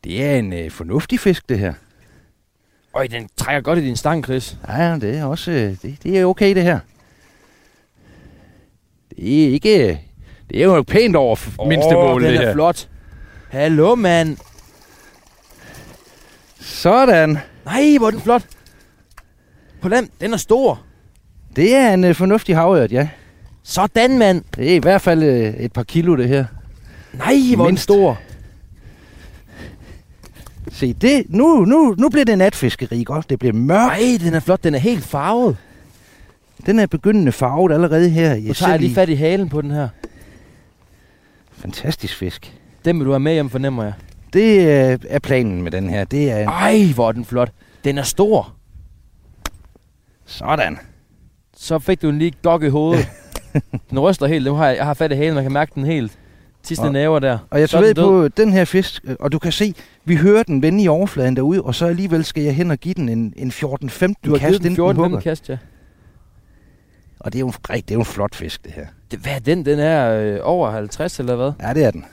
Det er en øh, fornuftig fisk, det her. Øj, den trækker godt i din stang, Chris. Ja, det er også øh, det, det er okay, det her. Det er ikke... Det er jo pænt over oh, mindste mål, den det er her. flot. Hallo, mand. Sådan. Nej, hvor er den flot. På land, den er stor. Det er en øh, fornuftig havørt, ja. Sådan, mand. Det er i hvert fald øh, et par kilo, det her. Nej, hvor er den stor. Se, det, nu, nu, nu bliver det natfiskeri, godt. Det bliver mørkt. Nej, den er flot. Den er helt farvet. Den er begyndende farvet allerede her. Nu tager jeg lige fat i halen på den her. Fantastisk fisk. Den vil du have med hjem, fornemmer jeg. Det øh, er planen med den her. Det er. Ej, hvor er den flot. Den er stor. Sådan. Så fik du en lige gok i hovedet. den ryster helt. Nu har jeg, jeg har fat i halen, man kan mærke den helt. Sidste Og- næver der. Og jeg så ved den på den her fisk, øh, og du kan se, vi hører den vende i overfladen derude, og så alligevel skal jeg hen og give den en, en 14-15 Du har kast, den inden 14 hugger. kast, ja. Og det er jo en, det er jo en flot fisk, det her. Det, hvad er den? Den er øh, over 50 eller hvad? Ja, det er den.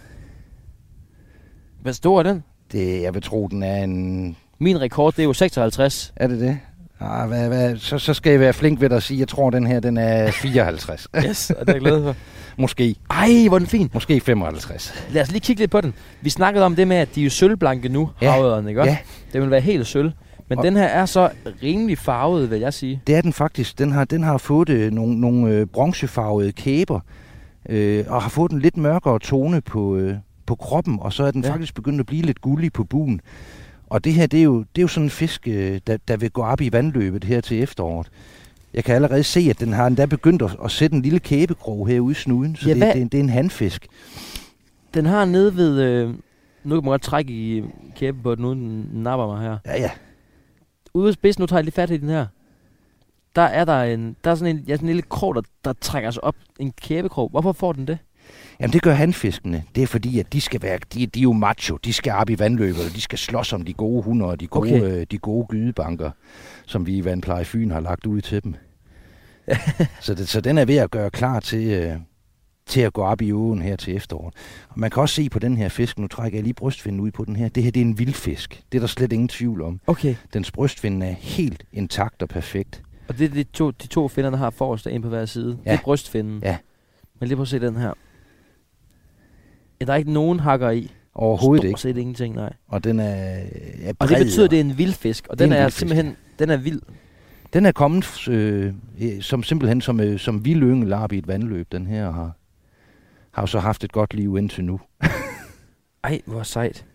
Hvad stor er den? Det, jeg vil tro, den er en... Min rekord, det er jo 56. Er det det? Ah, hvad, hvad, så, så skal jeg være flink ved dig og sige, jeg tror, den her den er 54. Yes, og det er jeg glad for. Måske. Ej, hvor er den fin. Måske 55. Lad os lige kigge lidt på den. Vi snakkede om det med, at de er jo sølvblanke nu, Ja. havøderne, ikke? Ja. Det vil være helt sølv. Men Og- den her er så rimelig farvet, vil jeg sige. Det er den faktisk. Den har, den har fået øh, nogle, nogle øh, bronzefarvede kæber, øh, og har fået en lidt mørkere tone på, øh, på kroppen, og så er den ja. faktisk begyndt at blive lidt gullig på buen. Og det her, det er jo, det er jo sådan en fisk, øh, der, der vil gå op i vandløbet her til efteråret. Jeg kan allerede se, at den har endda begyndt at, at sætte en lille kæbekrog herude i snuden, så Ja, det, hvad- det, det er en handfisk. Den har nede ved... Øh, nu kan man godt trække i kæben på den, uden den napper mig her. Ja, ja. Ude ved spidsen, nu tager jeg lige fat i den her. Der er der en, der er sådan en, ja, sådan en lille krog, der, der trækker sig op. En kæbekrog. Hvorfor får den det? Jamen det gør handfiskene. Det er fordi, at de skal være, de, de er jo macho. De skal op i vandløbet, og de skal slås om de gode hunde og de gode, okay. øh, de gode gydebanker, som vi i Vandpleje Fyn har lagt ud til dem. så, det, så den er ved at gøre klar til, øh, til at gå op i åen her til efteråret. Og man kan også se på den her fisk, nu trækker jeg lige brystfinden ud på den her, det her det er en vildfisk. Det er der slet ingen tvivl om. Okay. Dens brystfinde er helt intakt og perfekt. Og det er de to, de to finder, der har forrest en på hver side. Ja. Det er brystfinden. Ja. Men lige prøv at se den her. Ja, der er ikke nogen hakker i. Overhovedet Stort ikke. set ingenting, nej. Og den er, er Og det bred betyder, at det er en vild fisk. Og Det er den en er, fisk, simpelthen, den er vild. Den er kommet øh, som simpelthen som, øh, som vild yngel i et vandløb, den her, har, har jo så haft et godt liv indtil nu. Ej, hvor sejt.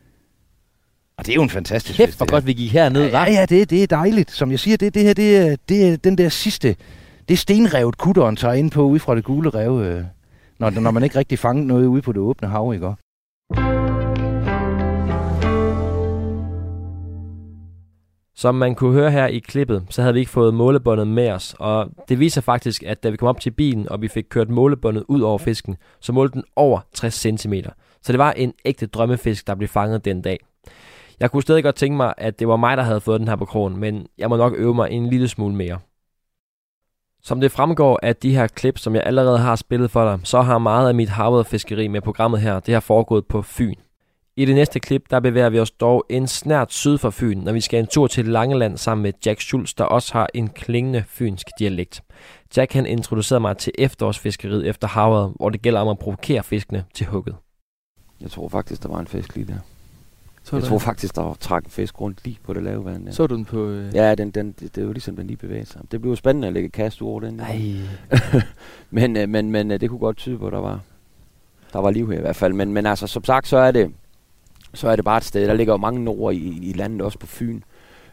Og det er jo en fantastisk Kæft, hvor godt vi gik herned, Ja, hva'? ja, det, det er dejligt. Som jeg siger, det, det her, det er, det er den der sidste, det er stenrevet kutteren tager ind på ude fra det gule rev, øh, når, når man ikke rigtig fanger noget ude på det åbne hav, ikke? Som man kunne høre her i klippet, så havde vi ikke fået målebåndet med os, og det viser faktisk, at da vi kom op til bilen, og vi fik kørt målebåndet ud over fisken, så målte den over 60 cm. Så det var en ægte drømmefisk, der blev fanget den dag. Jeg kunne stadig godt tænke mig, at det var mig, der havde fået den her på krogen, men jeg må nok øve mig en lille smule mere. Som det fremgår af de her klip, som jeg allerede har spillet for dig, så har meget af mit fiskeri med programmet her, det har foregået på Fyn. I det næste klip, der bevæger vi os dog en snært syd for Fyn, når vi skal en tur til Langeland sammen med Jack Schulz, der også har en klingende fynsk dialekt. Jack han introducerede mig til efterårsfiskeriet efter havet, hvor det gælder om at provokere fiskene til hugget. Jeg tror faktisk, der var en fisk lige der. Så, Jeg tror faktisk, der var trak en fisk rundt lige på det lave vand. Ja, så du den på... Øh... ja den, den, det, det er jo ligesom, den lige bevæger sig. Det bliver jo spændende at lægge kast over den. Ej. men, øh, men, men øh, det kunne godt tyde på, at der var, der var liv her i hvert fald. Men, men altså, som sagt, så er det, så er det bare et sted. Der ligger jo mange nord i, i landet, også på Fyn.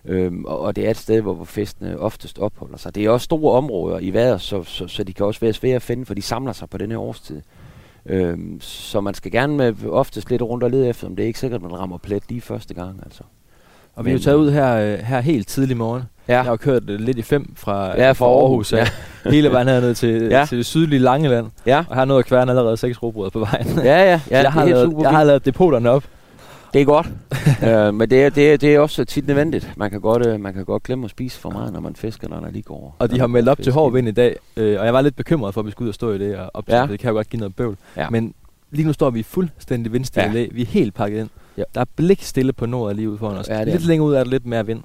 Øhm, og, og det er et sted, hvor, hvor fiskene oftest opholder sig. Det er også store områder i vejret, så, så, så de kan også være svære at finde, for de samler sig på denne årstid. Øhm, så man skal gerne med oftest lidt rundt og lede efter dem. Det er ikke sikkert, at man rammer plet lige første gang. Altså. Og vi er jo taget ud her, øh, her helt tidlig morgen. Ja. Jeg har kørt øh, lidt i fem fra, Ja, fra Aarhus, ja. hele vejen herned til, Ja. til det sydlige Langeland. Ja, Og her nåede kværne allerede seks robrød på vejen. ja, ja. ja jeg, har lavet, jeg har lavet depoterne op. Det er godt. øh, men det er, det, er, det er også tit nødvendigt. Man kan, godt, øh, man kan godt glemme at spise for meget, når man fisker, når der lige går. Og de har meldt op til hård vind i dag, øh, og jeg var lidt bekymret for, at vi skulle ud og stå i det, og op Ja. ja. det kan jo godt give noget bøvl. Ja. Men lige nu står vi fuldstændig vindstille. Ja. Vi er helt pakket ind. Ja. Der er blik stille på nord lige ude foran os. Ja, lidt længere ud er der lidt mere vind.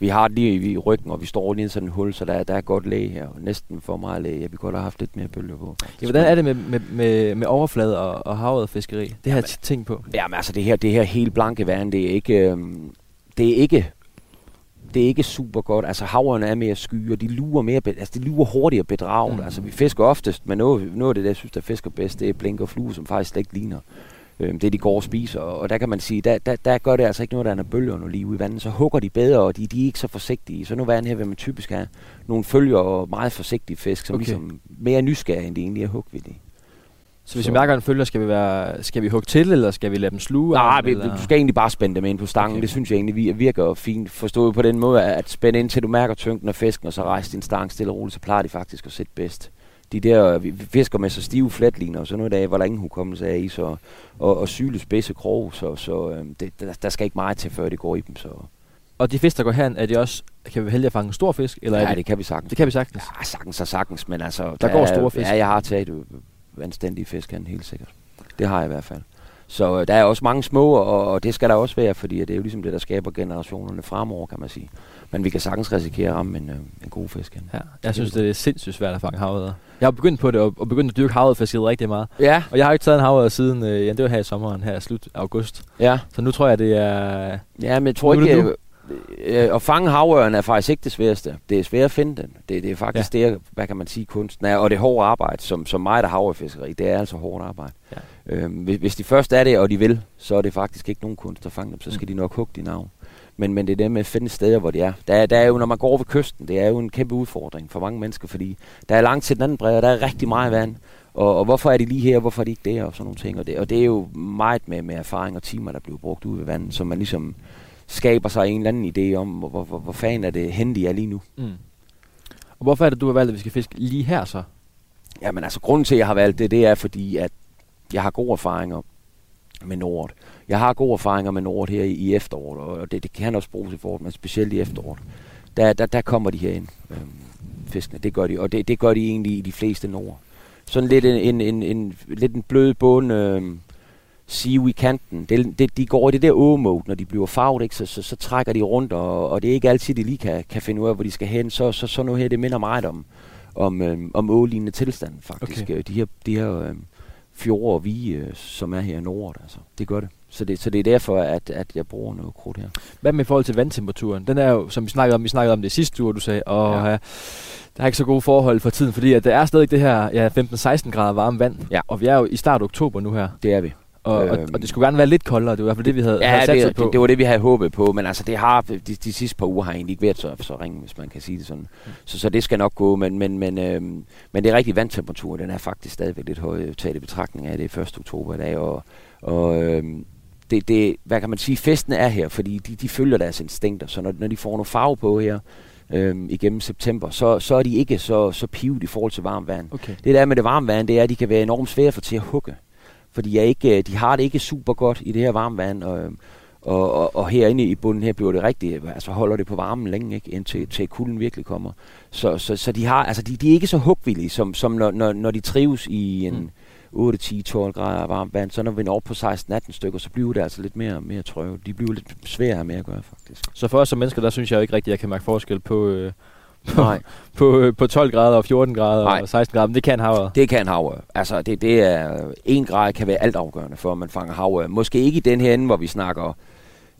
Vi har det lige i, ryggen, og vi står lige i sådan en hul, så der, er- der er godt læge her. Næsten for meget læge. Ja, vi kunne da have haft lidt mere bølge på. Ja, hvordan er det med, med, med, med overflade og, og havet fiskeri? Det har jeg tænkt på. Jamen altså, det her, det her helt blanke vand, det er ikke... Øhm, det er ikke det er ikke super godt. Altså haverne er mere sky, og de lurer mere, altså de lurer hurtigere bedragende. Mm. Mm. Altså vi fisker oftest, men noget, noget af det, der jeg synes, der fisker bedst, det er blink og flue, som faktisk slet ikke ligner øhm, det, de går og spiser. Og der kan man sige, der, der, der gør det altså ikke noget, der er bølgerne lige ude i vandet. Så hugger de bedre, og de, de er ikke så forsigtige. Så nu vand her vil man typisk have nogle følger og meget forsigtige fisk, som Okay. ligesom mere nysgerrige, end de egentlig er hugvillige. Så hvis vi mærker en følger, skal vi, være, skal vi hugge til, eller skal vi lade dem sluge? Nej, vi, eller? du skal egentlig bare spænde dem ind på stangen. Okay. Det synes jeg egentlig vi- virker fint. Forstået på den måde, at spænde ind til du mærker tyngden af fisken, og så rejse din stang stille og roligt, så plejer de faktisk at sætte bedst. De der, vi fisker med så stive flatliner, og så noget af, hvor der ingen hukommelse er i, så, og, og syle spidse krog, så, så øhm, det, der, der, skal ikke meget til, før det går i dem. Så. Og de fisk, der går herind, er de også, kan vi heldige at fange en stor fisk? Eller er Ja, det, det kan vi sagtens. det kan vi sagtens. Ja, sagtens og sagtens, men altså... Der går er- store fisk. Ja, jeg har taget øh, anstændige fisk han helt sikkert. Det har jeg i hvert fald. Så øh, der er også mange små, og, og det skal der også være, fordi det er jo ligesom det, der skaber generationerne fremover, kan man sige. Men vi kan sagtens risikere at ramme en, øh, en god fisk. Ja, jeg synes, det er sindssygt svært at fange havet. Jeg har begyndt på det, og, og begyndt at dyrke havet rigtig meget. Ja, Og jeg har ikke taget en havet siden, øh, ja, det var her i sommeren, her i slut august. ja. Så nu tror jeg, det er... Ja, men jeg tror ikke... Øh, at fange havørn er faktisk ikke det sværeste. Det er svært at finde den. Det, det er faktisk ja. det, hvad kan man sige, kunsten er. Og det hårdt arbejde, som, som mig, der har havrefiskeri. Det er altså hårdt arbejde. Ja. Øhm, hvis, hvis de først er det, og de vil, så er det faktisk ikke nogen kunst at fange dem. Så skal de nok hugge de navn. Men, men det er det med at finde steder, hvor de er. Der, er- der er jo, når man går over ved kysten, det er jo en kæmpe udfordring for mange mennesker, fordi der er langt til den anden bred, og der er rigtig meget vand. Og, og hvorfor er de lige her, og hvorfor er de ikke der, og sådan nogle ting. Og det, og det er jo meget med, med erfaring og timer, der bliver brugt ude ved vandet, som man ligesom skaber sig en eller anden idé om, hvor, hvor, hvor, hvor fanden er det henne, de er lige nu. Mm. Og hvorfor er det, du har valgt, at vi skal fiske lige her så? Jamen altså, grunden til, at jeg har valgt det, det er fordi, at jeg har gode erfaringer med Nord. Jeg har gode erfaringer med Nord her i, i efteråret, og det, det kan også bruges i foråret, men specielt i efteråret. Der, der, der kommer de her ind, øhm, fiskene. Det gør de, og det, det gør de egentlig i de fleste Nord. Sådan lidt en, en, en, en, lidt en blød bund, øhm, sive i kanten. Det, det, de går i det der ågemode, når de bliver farvet, ikke? Så, så, så, trækker de rundt, og, og det er ikke altid, de lige kan, kan finde ud af, hvor de skal hen. Så, så, så noget her, det minder meget om, om, øhm, om ålignende tilstand, faktisk. Okay. Okay. De her, de her øhm, fjorde og vige, øh, som er her i Nord, altså. Det gør det. Så det, så det er derfor, at, at jeg bruger noget krudt her. Hvad med i forhold til vandtemperaturen? Den er jo, som vi snakkede om, vi snakkede om det sidste uge, du sagde, og Ja. ja. der er ikke så gode forhold for tiden, fordi at der er stadig det her ja, 15-16 grader varme vand, Ja. og vi er jo i start oktober nu her. Det er vi. Og, og, Øhm. og det skulle gerne være lidt koldere, det var i hvert fald det, vi havde, Ja, havde det, på. det, det, var det, vi havde håbet på, men altså det har, de, de sidste par uger har egentlig ikke været så, så ringe, hvis man kan sige det sådan. Mm. Så, så det skal nok gå, men, men, men, øhm, men det er rigtig vandtemperatur, den er faktisk stadigvæk lidt høj, taget i betragtning af det er 1. oktober i dag, og, og øhm, det, det, hvad kan man sige, festen er her, fordi de, de følger deres instinkter, så når, når de får noget farve på her, øhm, igennem september, så, så er de ikke så, så pivet i forhold til varmt vand. Okay. Det der med det varme vand, det er, at de kan være enormt svære for til at hugge. Fordi jeg ikke, øh, de har det ikke super godt i det her varme vand, og, øhm, og, og, og herinde i bunden her bliver det rigtigt, altså holder det på varmen længe, ikke, indtil til kulden virkelig kommer. Så, så, så de, har, altså de, de er ikke så hugvillige, som, som når, når, når de trives i en Mm. 8, 10, 12 grader varmt vand. Så når vi når op på 16-18 stykker, så bliver det altså lidt mere, mere trøve. De bliver lidt sværere med at gøre, faktisk. Så for os som mennesker, der synes jeg jo ikke rigtigt, at jeg kan mærke forskel på, øh, på, Nej. på, øh, på 12 grader og 14 grader Nej. og 16 grader, men det kan havre. Det kan havre. Altså, det, det er, en grad kan være altafgørende for, at man fanger havre. Måske ikke i den her ende, hvor vi snakker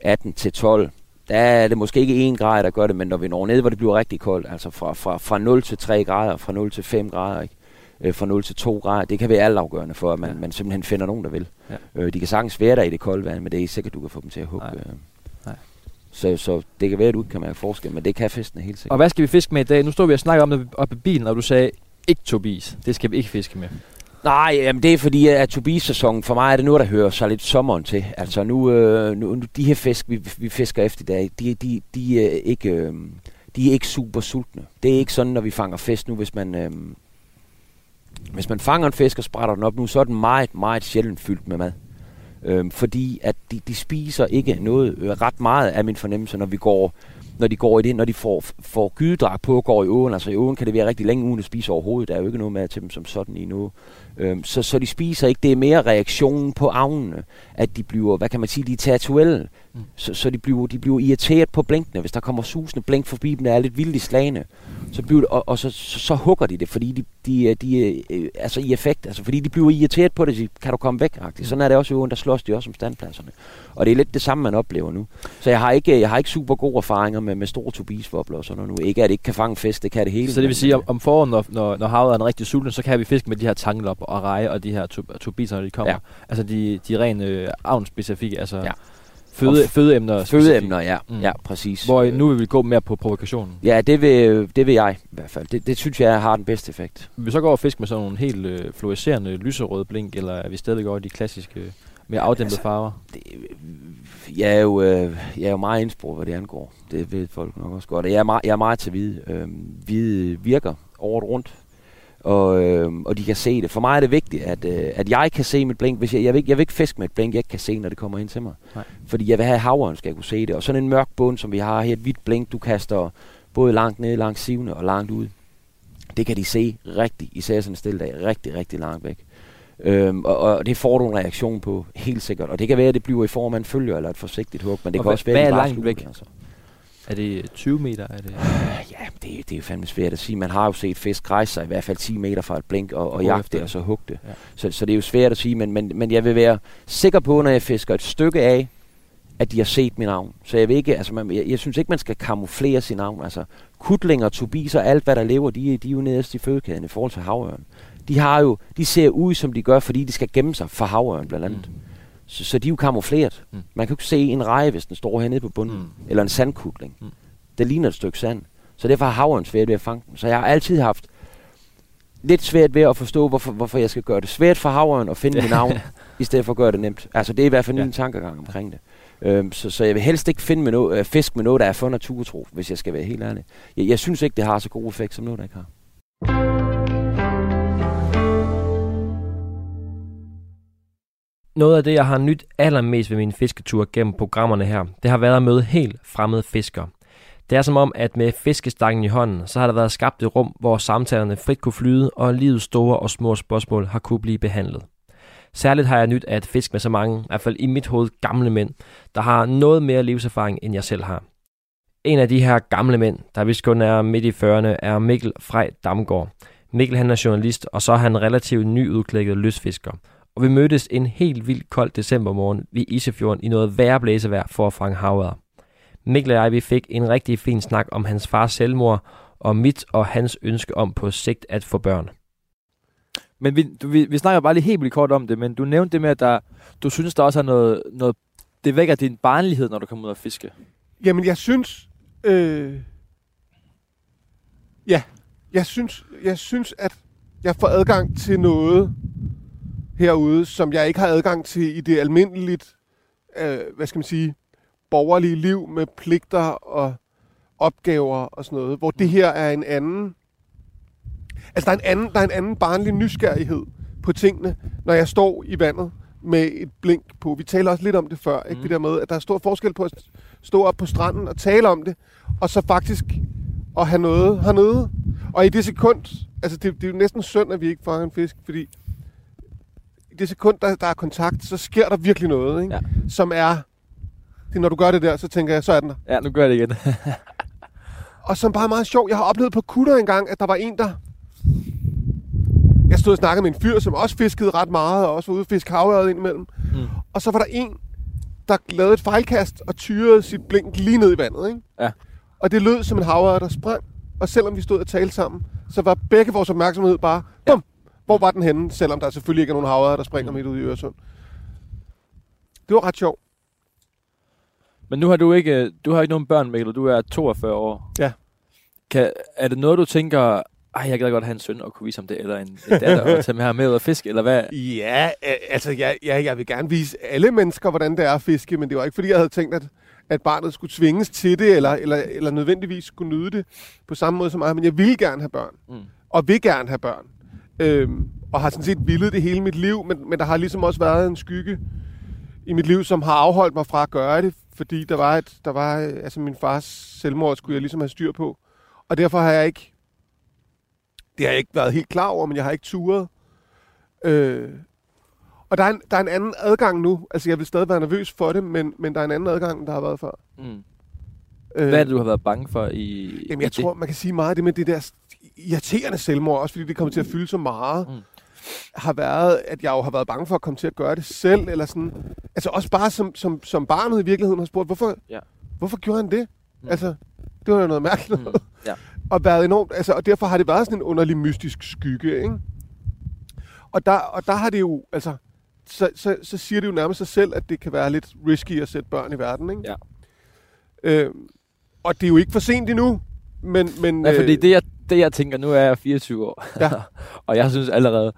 18 til 12. Der er det måske ikke en grad, der gør det, men når vi når ned, hvor det bliver rigtig koldt, altså fra, fra, fra 0 til 3 grader, fra 0 til 5 grader, ikke? Øh, fra 0 til 2 grader, det kan være altafgørende for, at man, Ja. ja. man simpelthen finder nogen, der vil. Ja. Øh, de kan sagtens være der i det kolde vand, men det er ikke sikkert, du kan få dem til at hugge. Nej. Så, så det kan være, at du ikke kan mærke forskel, men det kan festen helt sikkert. Og hvad skal vi fiske med i dag? Nu står vi og snakker om det oppe i bilen, og du sagde, ikke Tobias. Det skal vi ikke fiske med. Nej, jamen det er fordi, at Tobias-sæsonen, for mig er det noget, der hører sig lidt sommeren til. Altså nu, øh, nu nu de her fisk, vi, vi fisker efter i dag, de, de, de, er ikke, øh, de er ikke super sultne. Det er ikke sådan, når vi fanger fisk nu, hvis man... Øh, hvis man fanger en fisk og sprætter den op nu, så er den meget, meget sjældent fyldt med mad. Øhm, fordi at de, de spiser ikke noget øh, ret meget af min fornemmelse, når vi går når de går i det, når de får, får gydedrag på og går i åen. Altså i åen kan det være rigtig længe uden at spise overhovedet. Der er jo ikke noget med til dem som sådan i nu. Øhm, så, så de spiser ikke. Det er mere reaktionen på avnene, at de bliver, hvad kan man sige, de er. Mm. Så, så de, bliver, de bliver irriteret på blinkene. Hvis der kommer susende blink forbi dem, der er lidt vildt i slagene, så bliver det, og, og så, så, så, hugger de det, fordi de, de, er- de er øh, altså i effekt, altså fordi de bliver irriteret på det, så kan du komme væk, -agtigt. Sådan er det også i åen, der slås de også om standpladserne. Og det er lidt det samme, man oplever nu. Så jeg har ikke, jeg har ikke super gode erfaringer med, med store tobisvobler og sådan noget nu. Ikke at det ikke kan fange fisk, det kan det hele. Så det vil sige, om, om foråret, når, når, når havet er en rigtig sulten, så kan vi fiske med de her tanglop og reje og de her to, tobiser, når de kommer. Ja. Altså de, de rene øh, avnspecifikke, altså Ja. Føde, f- fødeemner. Fødeemner, ja. Mm. Ja, præcis. Hvor Øh, nu vil vi gå mere på provokationen. Ja, det vil, det vil jeg i hvert fald. Det, det synes jeg har den bedste effekt. Vil vi så gå over og fiske med sådan nogle helt øh, fluorescerende lyserøde blink, eller er vi stadig over de klassiske, mere afdæmpede Altså, farver? Det, jeg, er jo, øh, jeg er jo meget indsprog, hvad det angår. Det ved folk nok også godt. Jeg er meget, jeg er meget til hvide. Øh, hvide virker året rundt. Og, øh, og de kan se det. For mig er det vigtigt, at, øh, at jeg kan se mit blink. Hvis jeg, jeg, vil, ikke- jeg vil ikke fiske med et blink, jeg ikke kan se, når det kommer ind til mig. Nej. Fordi jeg vil have havren, skal jeg kunne se det. Og sådan en mørk bund, som vi har her, et hvidt blink, du kaster både langt ned langs sivene og langt ud. Det kan de se rigtig, især sådan en stille dag, rigtig, rigtig langt væk. Øhm, og, og det får du en reaktion på, helt sikkert. Og det kan være, at det bliver i form af en følge eller et forsigtigt hug, men det Og kan hvad- også være, at de bare langt sluger væk? det, Altså. Er det 20 meter? Er det? Ja, det, det er jo fandme svært at sige. Man har jo set fisk rejse sig i hvert fald 10 meter fra et blink og, og jagte det, og så hugge det. Ja. Så, så det er jo svært at sige, men, men, men jeg vil være sikker på, når jeg fisker et stykke af, at de har set min navn. Så jeg vil ikke, altså man, jeg, jeg synes ikke, man skal kamuflere sin navn. Altså kutlinger, tobiser, alt hvad der lever, de, er- de er jo nederst i fødekæden i forhold til havørn. De har jo, de ser ud, som de gør, fordi de skal gemme sig for havørn blandt andet. Mm. Så, så de er jo kamufleret. Mm. Man kan jo ikke se en reje, hvis den står hernede på bunden. Mm. Eller en sandkutling. Mm. Det ligner et stykke sand. Så derfor har havren svært ved at fange dem. Så jeg har altid haft lidt svært ved at forstå, hvorfor, hvorfor jeg skal gøre det svært for havren at finde mit navn, i stedet for at gøre det nemt. Altså det er i hvert fald Ja. min tankegang omkring det. Øhm, så, så jeg vil helst ikke finde med noget, øh, fisk med noget, der er for naturtro, hvis jeg skal være helt ærlig. Jeg, jeg synes ikke, det har så god effekt, som noget, der ikke har. Noget af det, jeg har nyt allermest ved min fisketur gennem programmerne her, det har været at møde helt fremmede fiskere. Det er som om, at med fiskestangen i hånden, så har der været skabt et rum, hvor samtalerne frit kunne flyde, og livets store og små spørgsmål har kunne blive behandlet. Særligt har jeg nyt at fiske med så mange, i hvert fald i mit hoved gamle mænd, der har noget mere livserfaring, end jeg selv har. En af de her gamle mænd, der vist kun er midt i 40'erne, er Mikkel Frej Damgaard. Mikkel han er journalist, og så er han relativt nyudklækket lystfisker og vi mødtes en helt vildt kold decembermorgen ved Isefjorden i noget værre blæsevejr for at fange havørder. Mikkel og jeg vi fik en rigtig fin snak om hans fars selvmord, og mit og hans ønske om på sigt at få børn. Men vi, du, vi, vi snakker bare lige helt vildt kort om det, men du nævnte det med, at der, du synes, der også er noget, noget... Det vækker din barnlighed, når du kommer ud og fiske. Jamen, jeg synes... Øh, ja, jeg synes, jeg synes, at jeg får adgang til noget herude, som jeg ikke har adgang til i det almindeligt, øh, hvad skal man sige, borgerlige liv med pligter og opgaver og sådan noget, hvor det her er en anden... Altså, der er en anden, der er en anden barnlig nysgerrighed på tingene, når jeg står i vandet med et blink på. Vi taler også lidt om det før, ikke? Mm. Det der med, at der er stor forskel på at stå op på stranden og tale om det, og så faktisk at have noget hernede. Og i det sekund, altså det, det er jo næsten synd, at vi ikke fanger en fisk, fordi det sekund, der, der er kontakt, så sker der virkelig noget, ikke? Ja. som er, det når du gør det der, så tænker jeg, så er den der. Ja, nu gør jeg det igen. Og som bare er meget sjov, jeg har oplevet på kutter engang, at der var en, der... Jeg stod og snakkede med en fyr, som også fiskede ret meget, og også var ude og fiske havørred indimellem. Mm. Og så var der en, der lavede et fejlkast og tyrede sit blink lige ned i vandet. Ikke? Ja. Og det lød som en havørred, der sprang. Og selvom vi stod og talte sammen, så var begge vores opmærksomhed bare, bum, hvor var den henne? Selvom der selvfølgelig ikke er nogen havørred, der springer midt ud i Øresund. Det var ret sjovt. Men nu har du ikke, du har ikke nogen børn, Mikkel, du er 42 år. Ja. Kan, er det noget, du tænker, ej, jeg gad godt have en søn og kunne vise ham det, eller en, en datter og tage med ham med ud og fiske, eller hvad? Ja, øh, altså ja, ja, jeg vil gerne vise alle mennesker, hvordan det er at fiske, men det var ikke fordi, jeg havde tænkt, at, at barnet skulle tvinges til det, eller, eller, eller nødvendigvis skulle nyde det på samme måde som mig, men jeg vil gerne have børn, Mm. og vil gerne have børn. Øhm, og har sådan set villet det hele mit liv, men, men der har ligesom også været en skygge i mit liv, som har afholdt mig fra at gøre det, fordi der var et, der var, øh, altså min fars selvmord skulle jeg ligesom have styr på, og derfor har jeg ikke, det har jeg ikke været helt klar over, men jeg har ikke turet. Øh, og der er, en, der er en anden adgang nu. Altså, jeg vil stadig være nervøs for det, men, men der er en anden adgang, der har været før. Mm. Øh, Hvad er det, du har været bange for i Jamen, i jeg tror, man kan sige meget af det med det der irriterende selvmord, også fordi det kommer til at fylde så meget, Mm. har været, at jeg jo har været bange for at komme til at gøre det selv, eller sådan. Altså også bare som, som, som barnet i virkeligheden har spurgt, hvorfor, Ja. hvorfor gjorde han det? Mm. Altså, det var jo noget mærkeligt. Mm. Ja. og været enormt, altså, og derfor har det været sådan en underlig mystisk skygge, ikke? Og der, og der har det jo, altså, så, så, så siger det jo nærmest sig selv, at det kan være lidt risky at sætte børn i verden, ikke? Ja. Øhm, og det er jo ikke for sent endnu, men... men Ja, fordi øh, det jeg, det, jeg tænker, nu er jeg 24 år, Ja. og jeg synes allerede,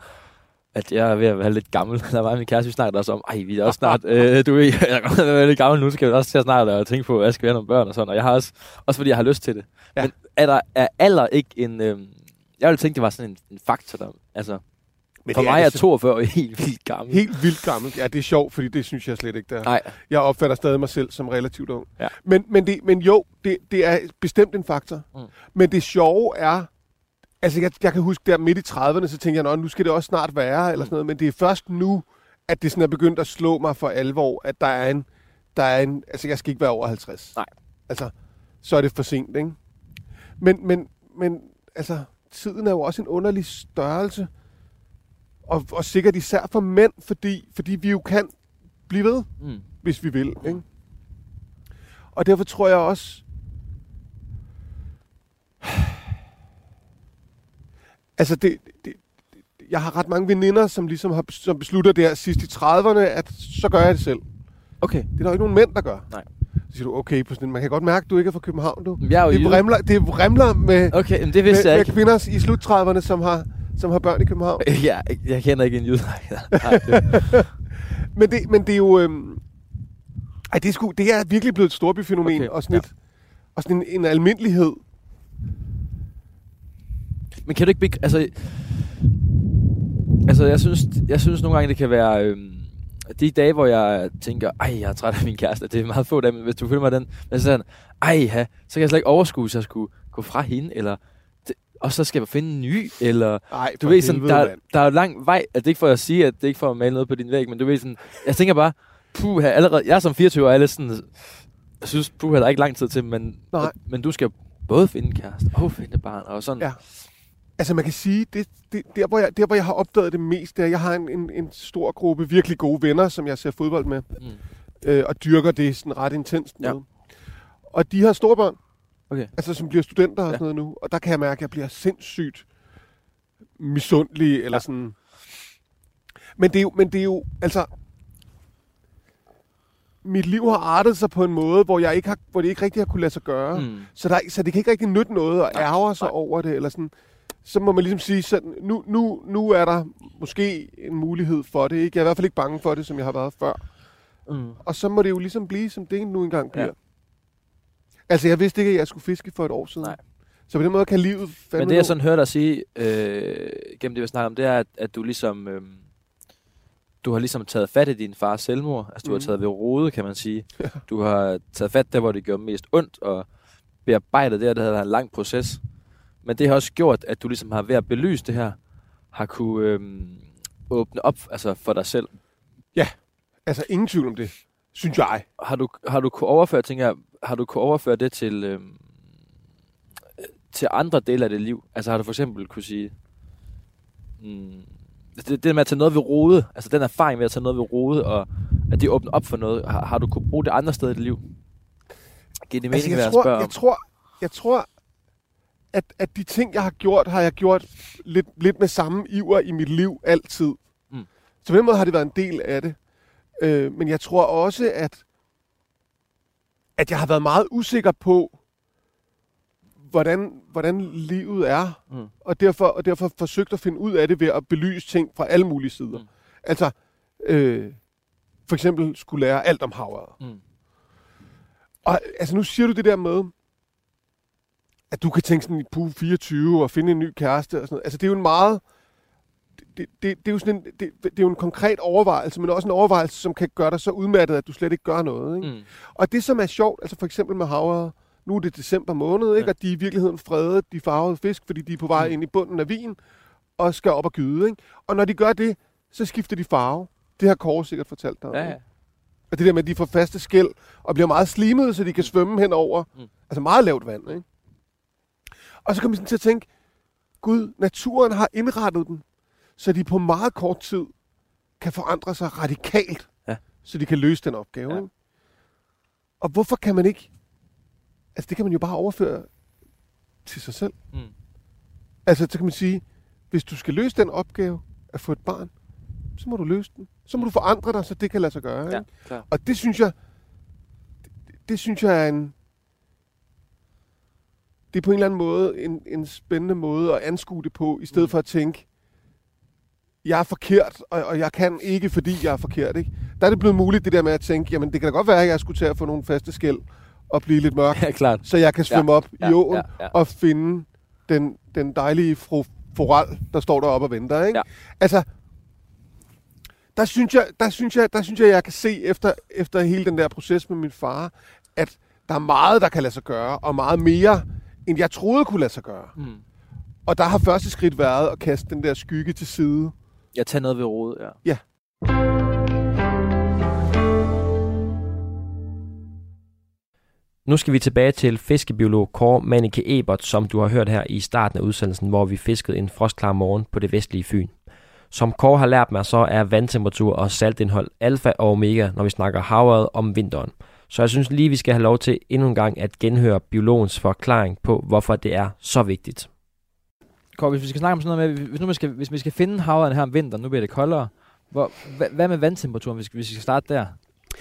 at jeg er ved at være lidt gammel. Der var min kæreste, vi snakkede også om, ej, vi er også snart, øh, du ved, jeg er være lidt gammel nu, skal vi også til at snart og tænke på, jeg skal være nogle børn og sådan, og jeg har også, også fordi jeg har lyst til det. Ja. Men er der er alder ikke en, øh, jeg ville tænke, det var sådan en, en faktor der, altså, men for det mig er så- 42 år helt vildt gammel. Helt vildt gammel. Ja, det er sjovt, fordi det synes jeg slet ikke, der er. Nej, Jeg opfatter stadig mig selv som relativt ung. Ja. Men, men, det, men jo, det, det er bestemt en faktor. Mm. Men det sjove er, altså jeg, jeg kan huske der midt i 30'erne, så tænkte jeg, nu skal det også snart være, eller sådan noget. Men det er først nu, at det sådan er begyndt at slå mig for alvor, at der er en, der er en altså jeg skal ikke være over 50. Nej. Altså, så er det for sent, ikke? Men, men, men altså, tiden er jo også en underlig størrelse. Og, og sikkert især for mænd, fordi, fordi vi jo kan blive ved mm. hvis vi vil. Ikke? Og derfor tror jeg også, altså det, det, jeg har ret mange veninder, som ligesom har som beslutter der sidst i 30'erne, at så gør jeg det selv. okay. Det er der jo ikke nogen mænd, der gør. Nej. Så siger du, okay, på sådan, man kan godt mærke, at du ikke er fra København, du. Jeg er jo Det vrimler, det vrimler med, Okay, men det med, vidste jeg med ikke. kvinder i slut 30'erne, som har, som har børn i København. Ja, jeg kender ikke en jyde. Det, Men det, men det er jo... Øhm, ej, det er, sgu, det er virkelig blevet et storbyfænomen, Okay, og sådan, ja. et, og sådan en, en almindelighed. Men kan du ikke... Altså, altså jeg, synes, jeg synes nogle gange, det kan være... Øhm, de dage, hvor jeg tænker, ej, jeg er træt af min kæreste, det er meget få dage, men hvis du følger mig den, men så sådan, ej, ha, så kan jeg slet ikke overskue, så jeg skulle gå fra hende, eller, og så skal jeg finde en ny, eller, Ej, du ved sådan, der, der er jo lang vej, altså det er ikke for at sige, at det er ikke for at male noget på din væg, men du ved sådan, jeg tænker bare, puh, allerede, jeg er som 24 år, lidt sådan, jeg synes, puh, der er ikke lang tid til, men, Nej. men du skal både finde en kæreste og finde barn, og sådan, Ja. Altså man kan sige, det, det, der, hvor jeg, der hvor jeg har opdaget det mest, det er, at jeg har en, en, en stor gruppe virkelig gode venner, som jeg ser fodbold med, Mm. øh, og dyrker det sådan ret intenst med. Ja. Og de har store børn, Okay. altså som bliver studenter og Ja. sådan noget nu, og der kan jeg mærke, at jeg bliver sindssygt misundelig, eller sådan... Men det er jo, men det er jo altså... Mit liv har artet sig på en måde, hvor, jeg ikke har, hvor det ikke rigtig har kunne lade sig gøre. Mm. Så, der, så det kan ikke rigtig nytte noget at ærge sig nej. over det. Eller sådan. Så må man ligesom sige, sådan, nu, nu, nu er der måske en mulighed for det. Ikke? Jeg er i hvert fald ikke bange for det, som jeg har været før. Mm. Og så må det jo ligesom blive, som det nu engang bliver. Ja. Altså, jeg vidste ikke, at jeg skulle fiske for et år siden. Nej. Så på den måde kan livet fandme Men det, jeg sådan hører dig sige, øh, gennem det, vi snakker om, det er, at, at du ligesom... Øh, du har ligesom taget fat i din fars selvmord. Altså, du mm. har taget ved rode, kan man sige. Du har taget fat der, hvor det gjorde mest ondt, og bearbejdet det, og det har været en lang proces. Men det har også gjort, at du ligesom har ved at belyse det her, har kunne øh, åbne op altså for dig selv. Altså, ingen tvivl om det, synes jeg. Har du, har du kunne overføre, tænker jeg, har du kunne overføre det til, øh, til andre dele af dit liv? Altså har du for eksempel kunne sige, mm, det, det med at tage noget ved rode, altså den erfaring med at tage noget ved rode, og at det åbner op for noget, har, har du kunne bruge det andre steder i dit liv? Giver det mening, Altså, hvad jeg, jeg tror, jeg om? tror, jeg tror at, at de ting, jeg har gjort, har jeg gjort lidt, lidt med samme iver i mit liv altid. Mm. Så på den måde har det været en del af det. Øh, men jeg tror også, at, at jeg har været meget usikker på, hvordan, hvordan livet er. Mm. Og, derfor, og derfor forsøgt at finde ud af det ved at belyse ting fra alle mulige sider. Mm. Altså, øh, for eksempel skulle lære alt om havet. Mm. Og altså, nu siger du det der med, at du kan tænke sådan i puh 24 og finde en ny kæreste og sådan noget. Altså, det er jo en meget... Det, det, det, er jo sådan en, det, det er jo en konkret overvejelse, men også en overvejelse, som kan gøre dig så udmattet, at du slet ikke gør noget. Ikke? Mm. Og det, som er sjovt, altså for eksempel med havre, nu er det december måned, ikke? Ja. og de er i virkeligheden fredet, de farvede fisk, fordi de er på vej Mm. ind i bunden af vin og skal op og gyde. Ikke? Og når de gør det, så skifter de farve. Det har Kåre sikkert fortalt dig. om, Ja, ja. Og det der med, at de får faste skæld og bliver meget slimede, så de kan svømme hen over Mm. altså meget lavt vand. Ikke? Og så kommer man sådan til at tænke, Gud, naturen har indrettet dem, så de på meget kort tid kan forandre sig radikalt, Ja. så de kan løse den opgave. Ja. Ikke? Og hvorfor kan man ikke... Altså, det kan man jo bare overføre til sig selv. Mm. Altså, så kan man sige, hvis du skal løse den opgave at få et barn, så må du løse den. Så må du forandre dig, så det kan lade sig gøre. Ja, Ikke? klar. Og det synes jeg, det, det synes jeg er en, det er på en eller anden måde en, en spændende måde at anskue det på, i stedet Mm. for at tænke, jeg er forkert, og, og jeg kan ikke, fordi jeg er forkert. Ikke? Der er det blevet muligt, det der med at tænke, jamen det kan da godt være, at jeg skulle til at få nogle faste skæld og blive lidt mørk, Ja, klart. så jeg kan svømme op Ja, i åen ja, ja. og finde den, den dejlige fru Foral, der står deroppe og venter. Ikke? Ja. Altså, der synes, jeg, der, synes jeg, der synes jeg, jeg kan se efter, efter hele den der proces med min far, at der er meget, der kan lade sig gøre, og meget mere, end jeg troede kunne lade sig gøre. Mm. Og der har første skridt været at kaste den der skygge til side. Jeg tager noget ved rode, ja. Nu skal vi tilbage til fiskebiolog Kåre Manike Ebert, som du har hørt her i starten af udsendelsen, hvor vi fiskede en frostklar morgen på det vestlige Fyn. Som Kåre har lært mig, så er vandtemperatur og saltindhold alfa og omega, når vi snakker havet om vinteren. Så jeg synes lige, vi skal have lov til endnu en gang at genhøre biologens forklaring på, hvorfor det er så vigtigt. Kåre, hvis vi skal snakke om sådan noget med, hvis, nu vi skal, hvis vi skal finde havren her om vinteren, nu bliver det koldere, hvor, hvad, hvad med vandtemperaturen, hvis, hvis vi skal starte der?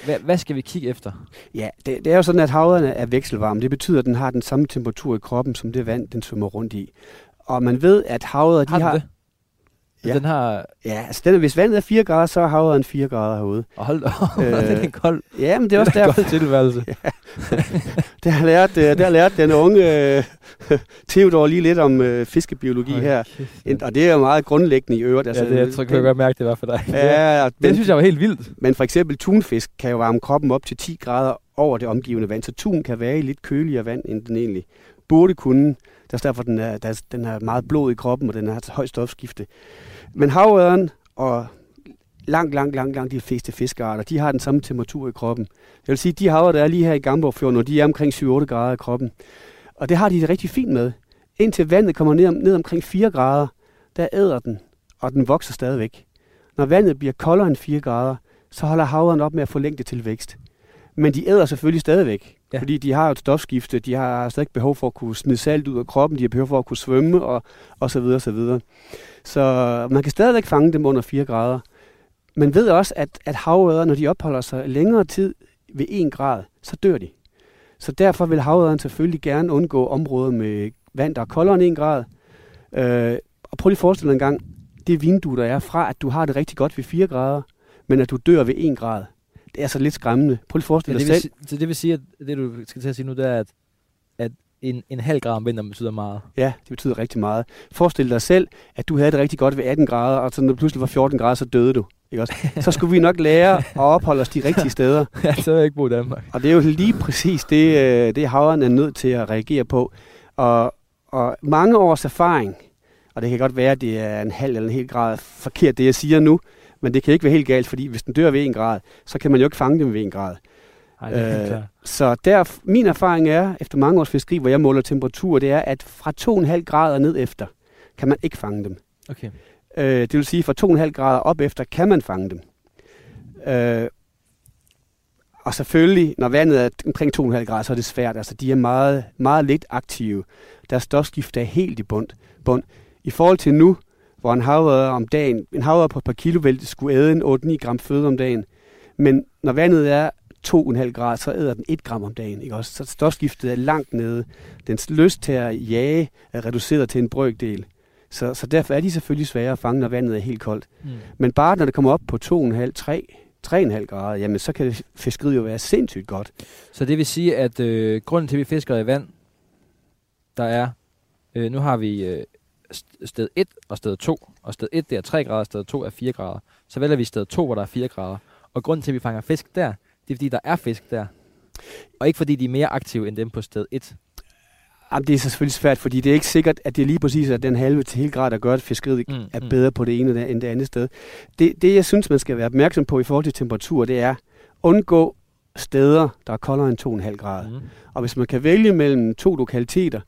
Hvad, hvad skal vi kigge efter? Ja, det, det er jo sådan, at havet er vekselvarm. Det betyder, at den har den samme temperatur i kroppen, som det vand, den svømmer rundt i. Og man ved, at havet, de Har den har... det? Ja. Den har... Ja, altså den, hvis vandet er 4 grader, så er havet 4 grader herude. Og hold øh, Øh, det er en kold, Ja, men det er også det er derfor, kold tilværelse. det har lært, øh, der har lært den unge øh, Theodor lige lidt om øh, fiskebiologi Hold her. Og det er jo meget grundlæggende i øvrigt. Ja, det, jeg tror, kan jeg godt mærke, det var for dig. Ja, det men, synes jeg var helt vildt. men for eksempel tunfisk kan jo varme kroppen op til 10 grader over det omgivende vand, så tun kan være i lidt køligere vand, end den egentlig burde kunne. Det er derfor, den er, der er, den har meget blod i kroppen, og den har højt stofskifte. Men havøren og langt, langt, langt, langt de fleste fiskearter, de har den samme temperatur i kroppen. Det vil sige, de haver, der er lige her i Gamborgfjorden, og de er omkring 7-8 grader i kroppen. Og det har de det rigtig fint med. Indtil vandet kommer ned, om, ned omkring 4 grader, der æder den, og den vokser stadigvæk. Når vandet bliver koldere end 4 grader, så holder havren op med at forlænge til vækst. Men de æder selvfølgelig stadigvæk, Ja. fordi de har et stofskifte, de har stadig behov for at kunne smide salt ud af kroppen, de har behov for at kunne svømme og, og så videre, så videre. Så man kan stadigvæk fange dem under 4 grader, man ved også, at, at havørder, når de opholder sig længere tid ved 1 grad, så dør de. Så derfor vil havørderen selvfølgelig gerne undgå områder med vand, der er koldere end 1 grad. Øh, og prøv lige at forestille dig en gang, det vindue, der er fra, at du har det rigtig godt ved 4 grader, men at du dør ved 1 grad. Det er så lidt skræmmende. Prøv lige at Ja, forestille dig vil, selv. si- så det vil sige, at det du skal til at sige nu, det er, at, at en, en halv grad om vinteren betyder meget. Ja, det betyder rigtig meget. Forestil dig selv, at du havde det rigtig godt ved 18 grader, og så når det pludselig var 14 grader, så døde du. Ikke også? Så skulle vi nok lære at opholde os de rigtige steder. ja, så vil jeg ikke bo i Danmark. Og det er jo lige præcis det, øh, det havren er nødt til at reagere på. Og, og mange års erfaring, og det kan godt være, at det er en halv eller en hel grad forkert, det jeg siger nu, men det kan ikke være helt galt, fordi hvis den dør ved en grad, så kan man jo ikke fange dem ved en grad. Nej, det Øh. Så der, min erfaring er, efter mange års fiskeri, hvor jeg måler temperatur, det er, at fra 2,5 grader ned efter, kan man ikke fange dem. Okay. Øh, det vil sige, fra 2,5 grader op efter, kan man fange dem. Øh, og selvfølgelig, når vandet er omkring 2,5 grader, så er det svært. Altså, de er meget, meget lidt aktive. Deres stofskift er helt i bund. bund. I forhold til nu, hvor en havørred om dagen, en havørred på et par kilo vælte skulle æde en 8-9 gram føde om dagen. Men når vandet er 2,5 grader, så æder den 1 gram om dagen. Ikke? Også, så stofskiftet er langt nede. Dens lyst til at jage er reduceret til en brøkdel. Så, så derfor er de selvfølgelig svære at fange, når vandet er helt koldt. Mm. Men bare når det kommer op på 2,5, 3, 3,5 grader, jamen så kan det, fiskeriet jo være sindssygt godt. Så det vil sige, at øh, grunden til, at vi fisker i vand, der er, øh, nu har vi øh, st- sted 1 og sted 2, og sted 1 det er 3 grader, sted 2 er 4 grader. Så vælger vi sted 2, hvor der er 4 grader. Og grunden til, at vi fanger fisk der, det er fordi, der er fisk der. Og ikke fordi, de er mere aktive end dem på sted 1. Jamen, det er så selvfølgelig svært, fordi det er ikke sikkert, at det lige præcis er den halve til hele grad, der gør, at fiskeriet Mm, er mm. bedre på det ene end det andet sted. Det, det, jeg synes, man skal være opmærksom på i forhold til temperatur, det er undgå steder, der er koldere end 2,5 grader. Mm. Og hvis man kan vælge mellem to lokaliteter,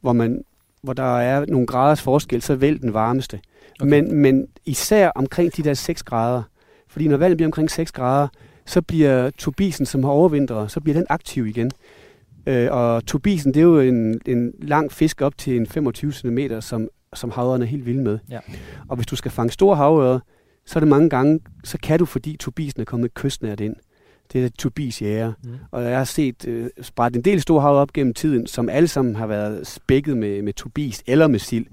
hvor, man, hvor der er nogle graders forskel, så vælg den varmeste. Okay. Men, men især omkring de der 6 grader. Fordi når vandet bliver omkring 6 grader, så bliver turbisen, som har overvintret, så bliver den aktiv igen. Øh, og turbisen, det er jo en, en lang fisk op til en 25 cm, som, som havørerne er helt vilde med. Ja. Og hvis du skal fange store havører, så er det mange gange, så kan du, fordi turbisen er kommet kystnært ind. Det er turbisjæger. Mm. Og jeg har set øh, spræt en del store hav op gennem tiden, som alle sammen har været spækket med, med turbis eller med sild.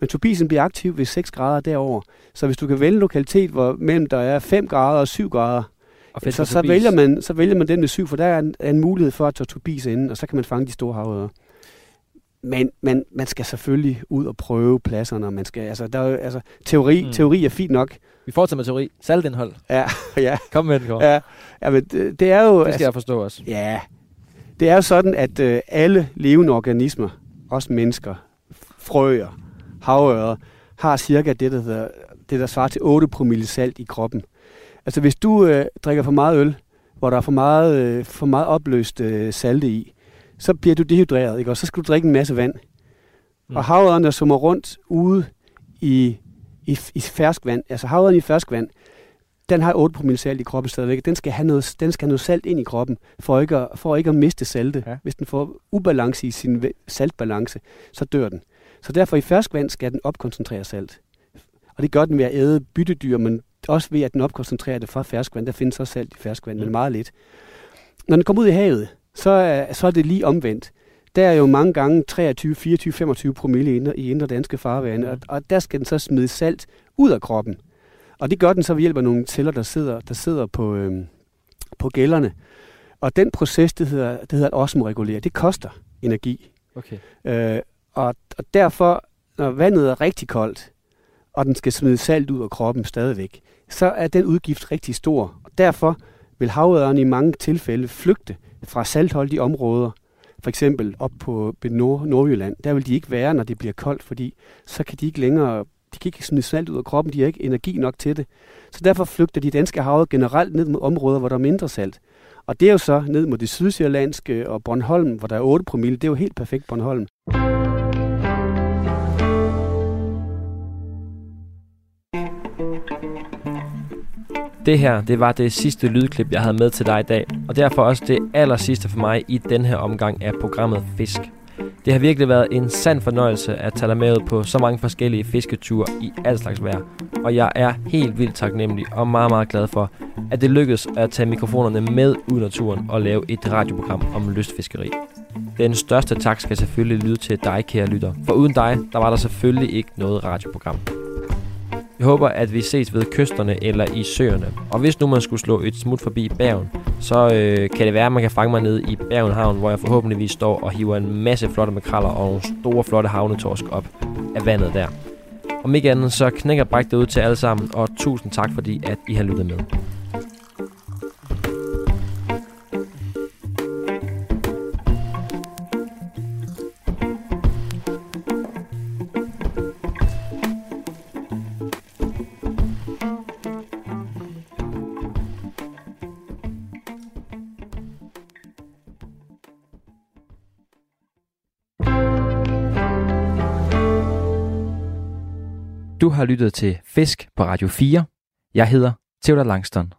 Men turbisen bliver aktiv ved 6 grader derover. Så hvis du kan vælge en lokalitet, hvor mellem der er 5 grader og 7 grader, Og så, så, vælger man, så vælger man den med 7, for der er en, er en mulighed for at tage turbis inden, og så kan man fange de store havører. Men man, man skal selvfølgelig ud og prøve pladserne. og Man skal, altså, der er, altså, teori, Mm. teori er fint nok. Vi fortsætter med teori. Saltindhold. Ja, ja, Kom med den, Kåre. Ja, ja, men det, det er jo... det skal jeg forstå også. Ja, det er jo sådan, at øh, alle levende organismer, også mennesker, frøer, havører, har cirka det, der, hedder, det, der svarer til 8 promille salt i kroppen. Altså hvis du øh, drikker for meget øl, hvor der er for meget, øh, for meget opløst øh, salte i, så bliver du dehydreret, ikke? og så skal du drikke en masse vand. Mm. Og havøren, der summer rundt ude i, i, i ferskvand, altså havøren i ferskvand, den har 8 promille salt i kroppen stadigvæk. Den skal have noget, den skal have noget salt ind i kroppen, for ikke at, for ikke at miste salte. Ja. Hvis den får ubalance i sin saltbalance, så dør den. Så derfor i ferskvand skal den opkoncentrere salt. Og det gør den ved at æde byttedyr, men også ved at den opkoncentrerer det fra ferskvand. Der findes også salt i ferskvand, Mm. men meget lidt. Når den kommer ud i havet, så er, så er det lige omvendt. Der er jo mange gange 23, 24, 25 promille i indre, i indre danske farvande, og, og der skal den så smide salt ud af kroppen. Og det gør den så ved hjælp af nogle celler, der sidder, der sidder på, øhm, på gælderne. Og den proces, det hedder, det hedder at osmoregulere, det koster energi. Okay. Øh, og, og derfor, når vandet er rigtig koldt, og den skal smide salt ud af kroppen stadigvæk, så er den udgift rigtig stor. Og derfor vil havøderen i mange tilfælde flygte fra saltholdige områder, for eksempel op på Nord- Nordjylland. Der vil de ikke være, når det bliver koldt, fordi så kan de ikke længere de kan ikke smide salt ud af kroppen, de har ikke energi nok til det. Så derfor flygter de danske havet generelt ned mod områder, hvor der er mindre salt. Og det er jo så ned mod det sydsjællandske og Bornholm, hvor der er 8 promille. Det er jo helt perfekt Bornholm. Det her, det var det sidste lydklip, jeg havde med til dig i dag, og derfor også det aller sidste for mig i den her omgang af programmet Fisk. Det har virkelig været en sand fornøjelse at tage dig med på så mange forskellige fisketure i al slags vejr. Og jeg er helt vildt taknemmelig og meget, meget glad for, at det lykkedes at tage mikrofonerne med ud i naturen og lave et radioprogram om lystfiskeri. Den største tak skal selvfølgelig lyde til dig, kære lytter. For uden dig, der var der selvfølgelig ikke noget radioprogram. Jeg håber, at vi ses ved kysterne eller i søerne. Og hvis nu man skulle slå et smut forbi Bergen, så øh, kan det være, at man kan fange mig ned i Bergen Havn, hvor jeg forhåbentligvis står og hiver en masse flotte makraller og nogle store flotte havnetorsk op af vandet der. Om ikke andet, så knækker bræk det ud til alle sammen, og tusind tak fordi, at I har lyttet med. Du har lyttet til Fisk på Radio 4. Jeg hedder Theodor Langston.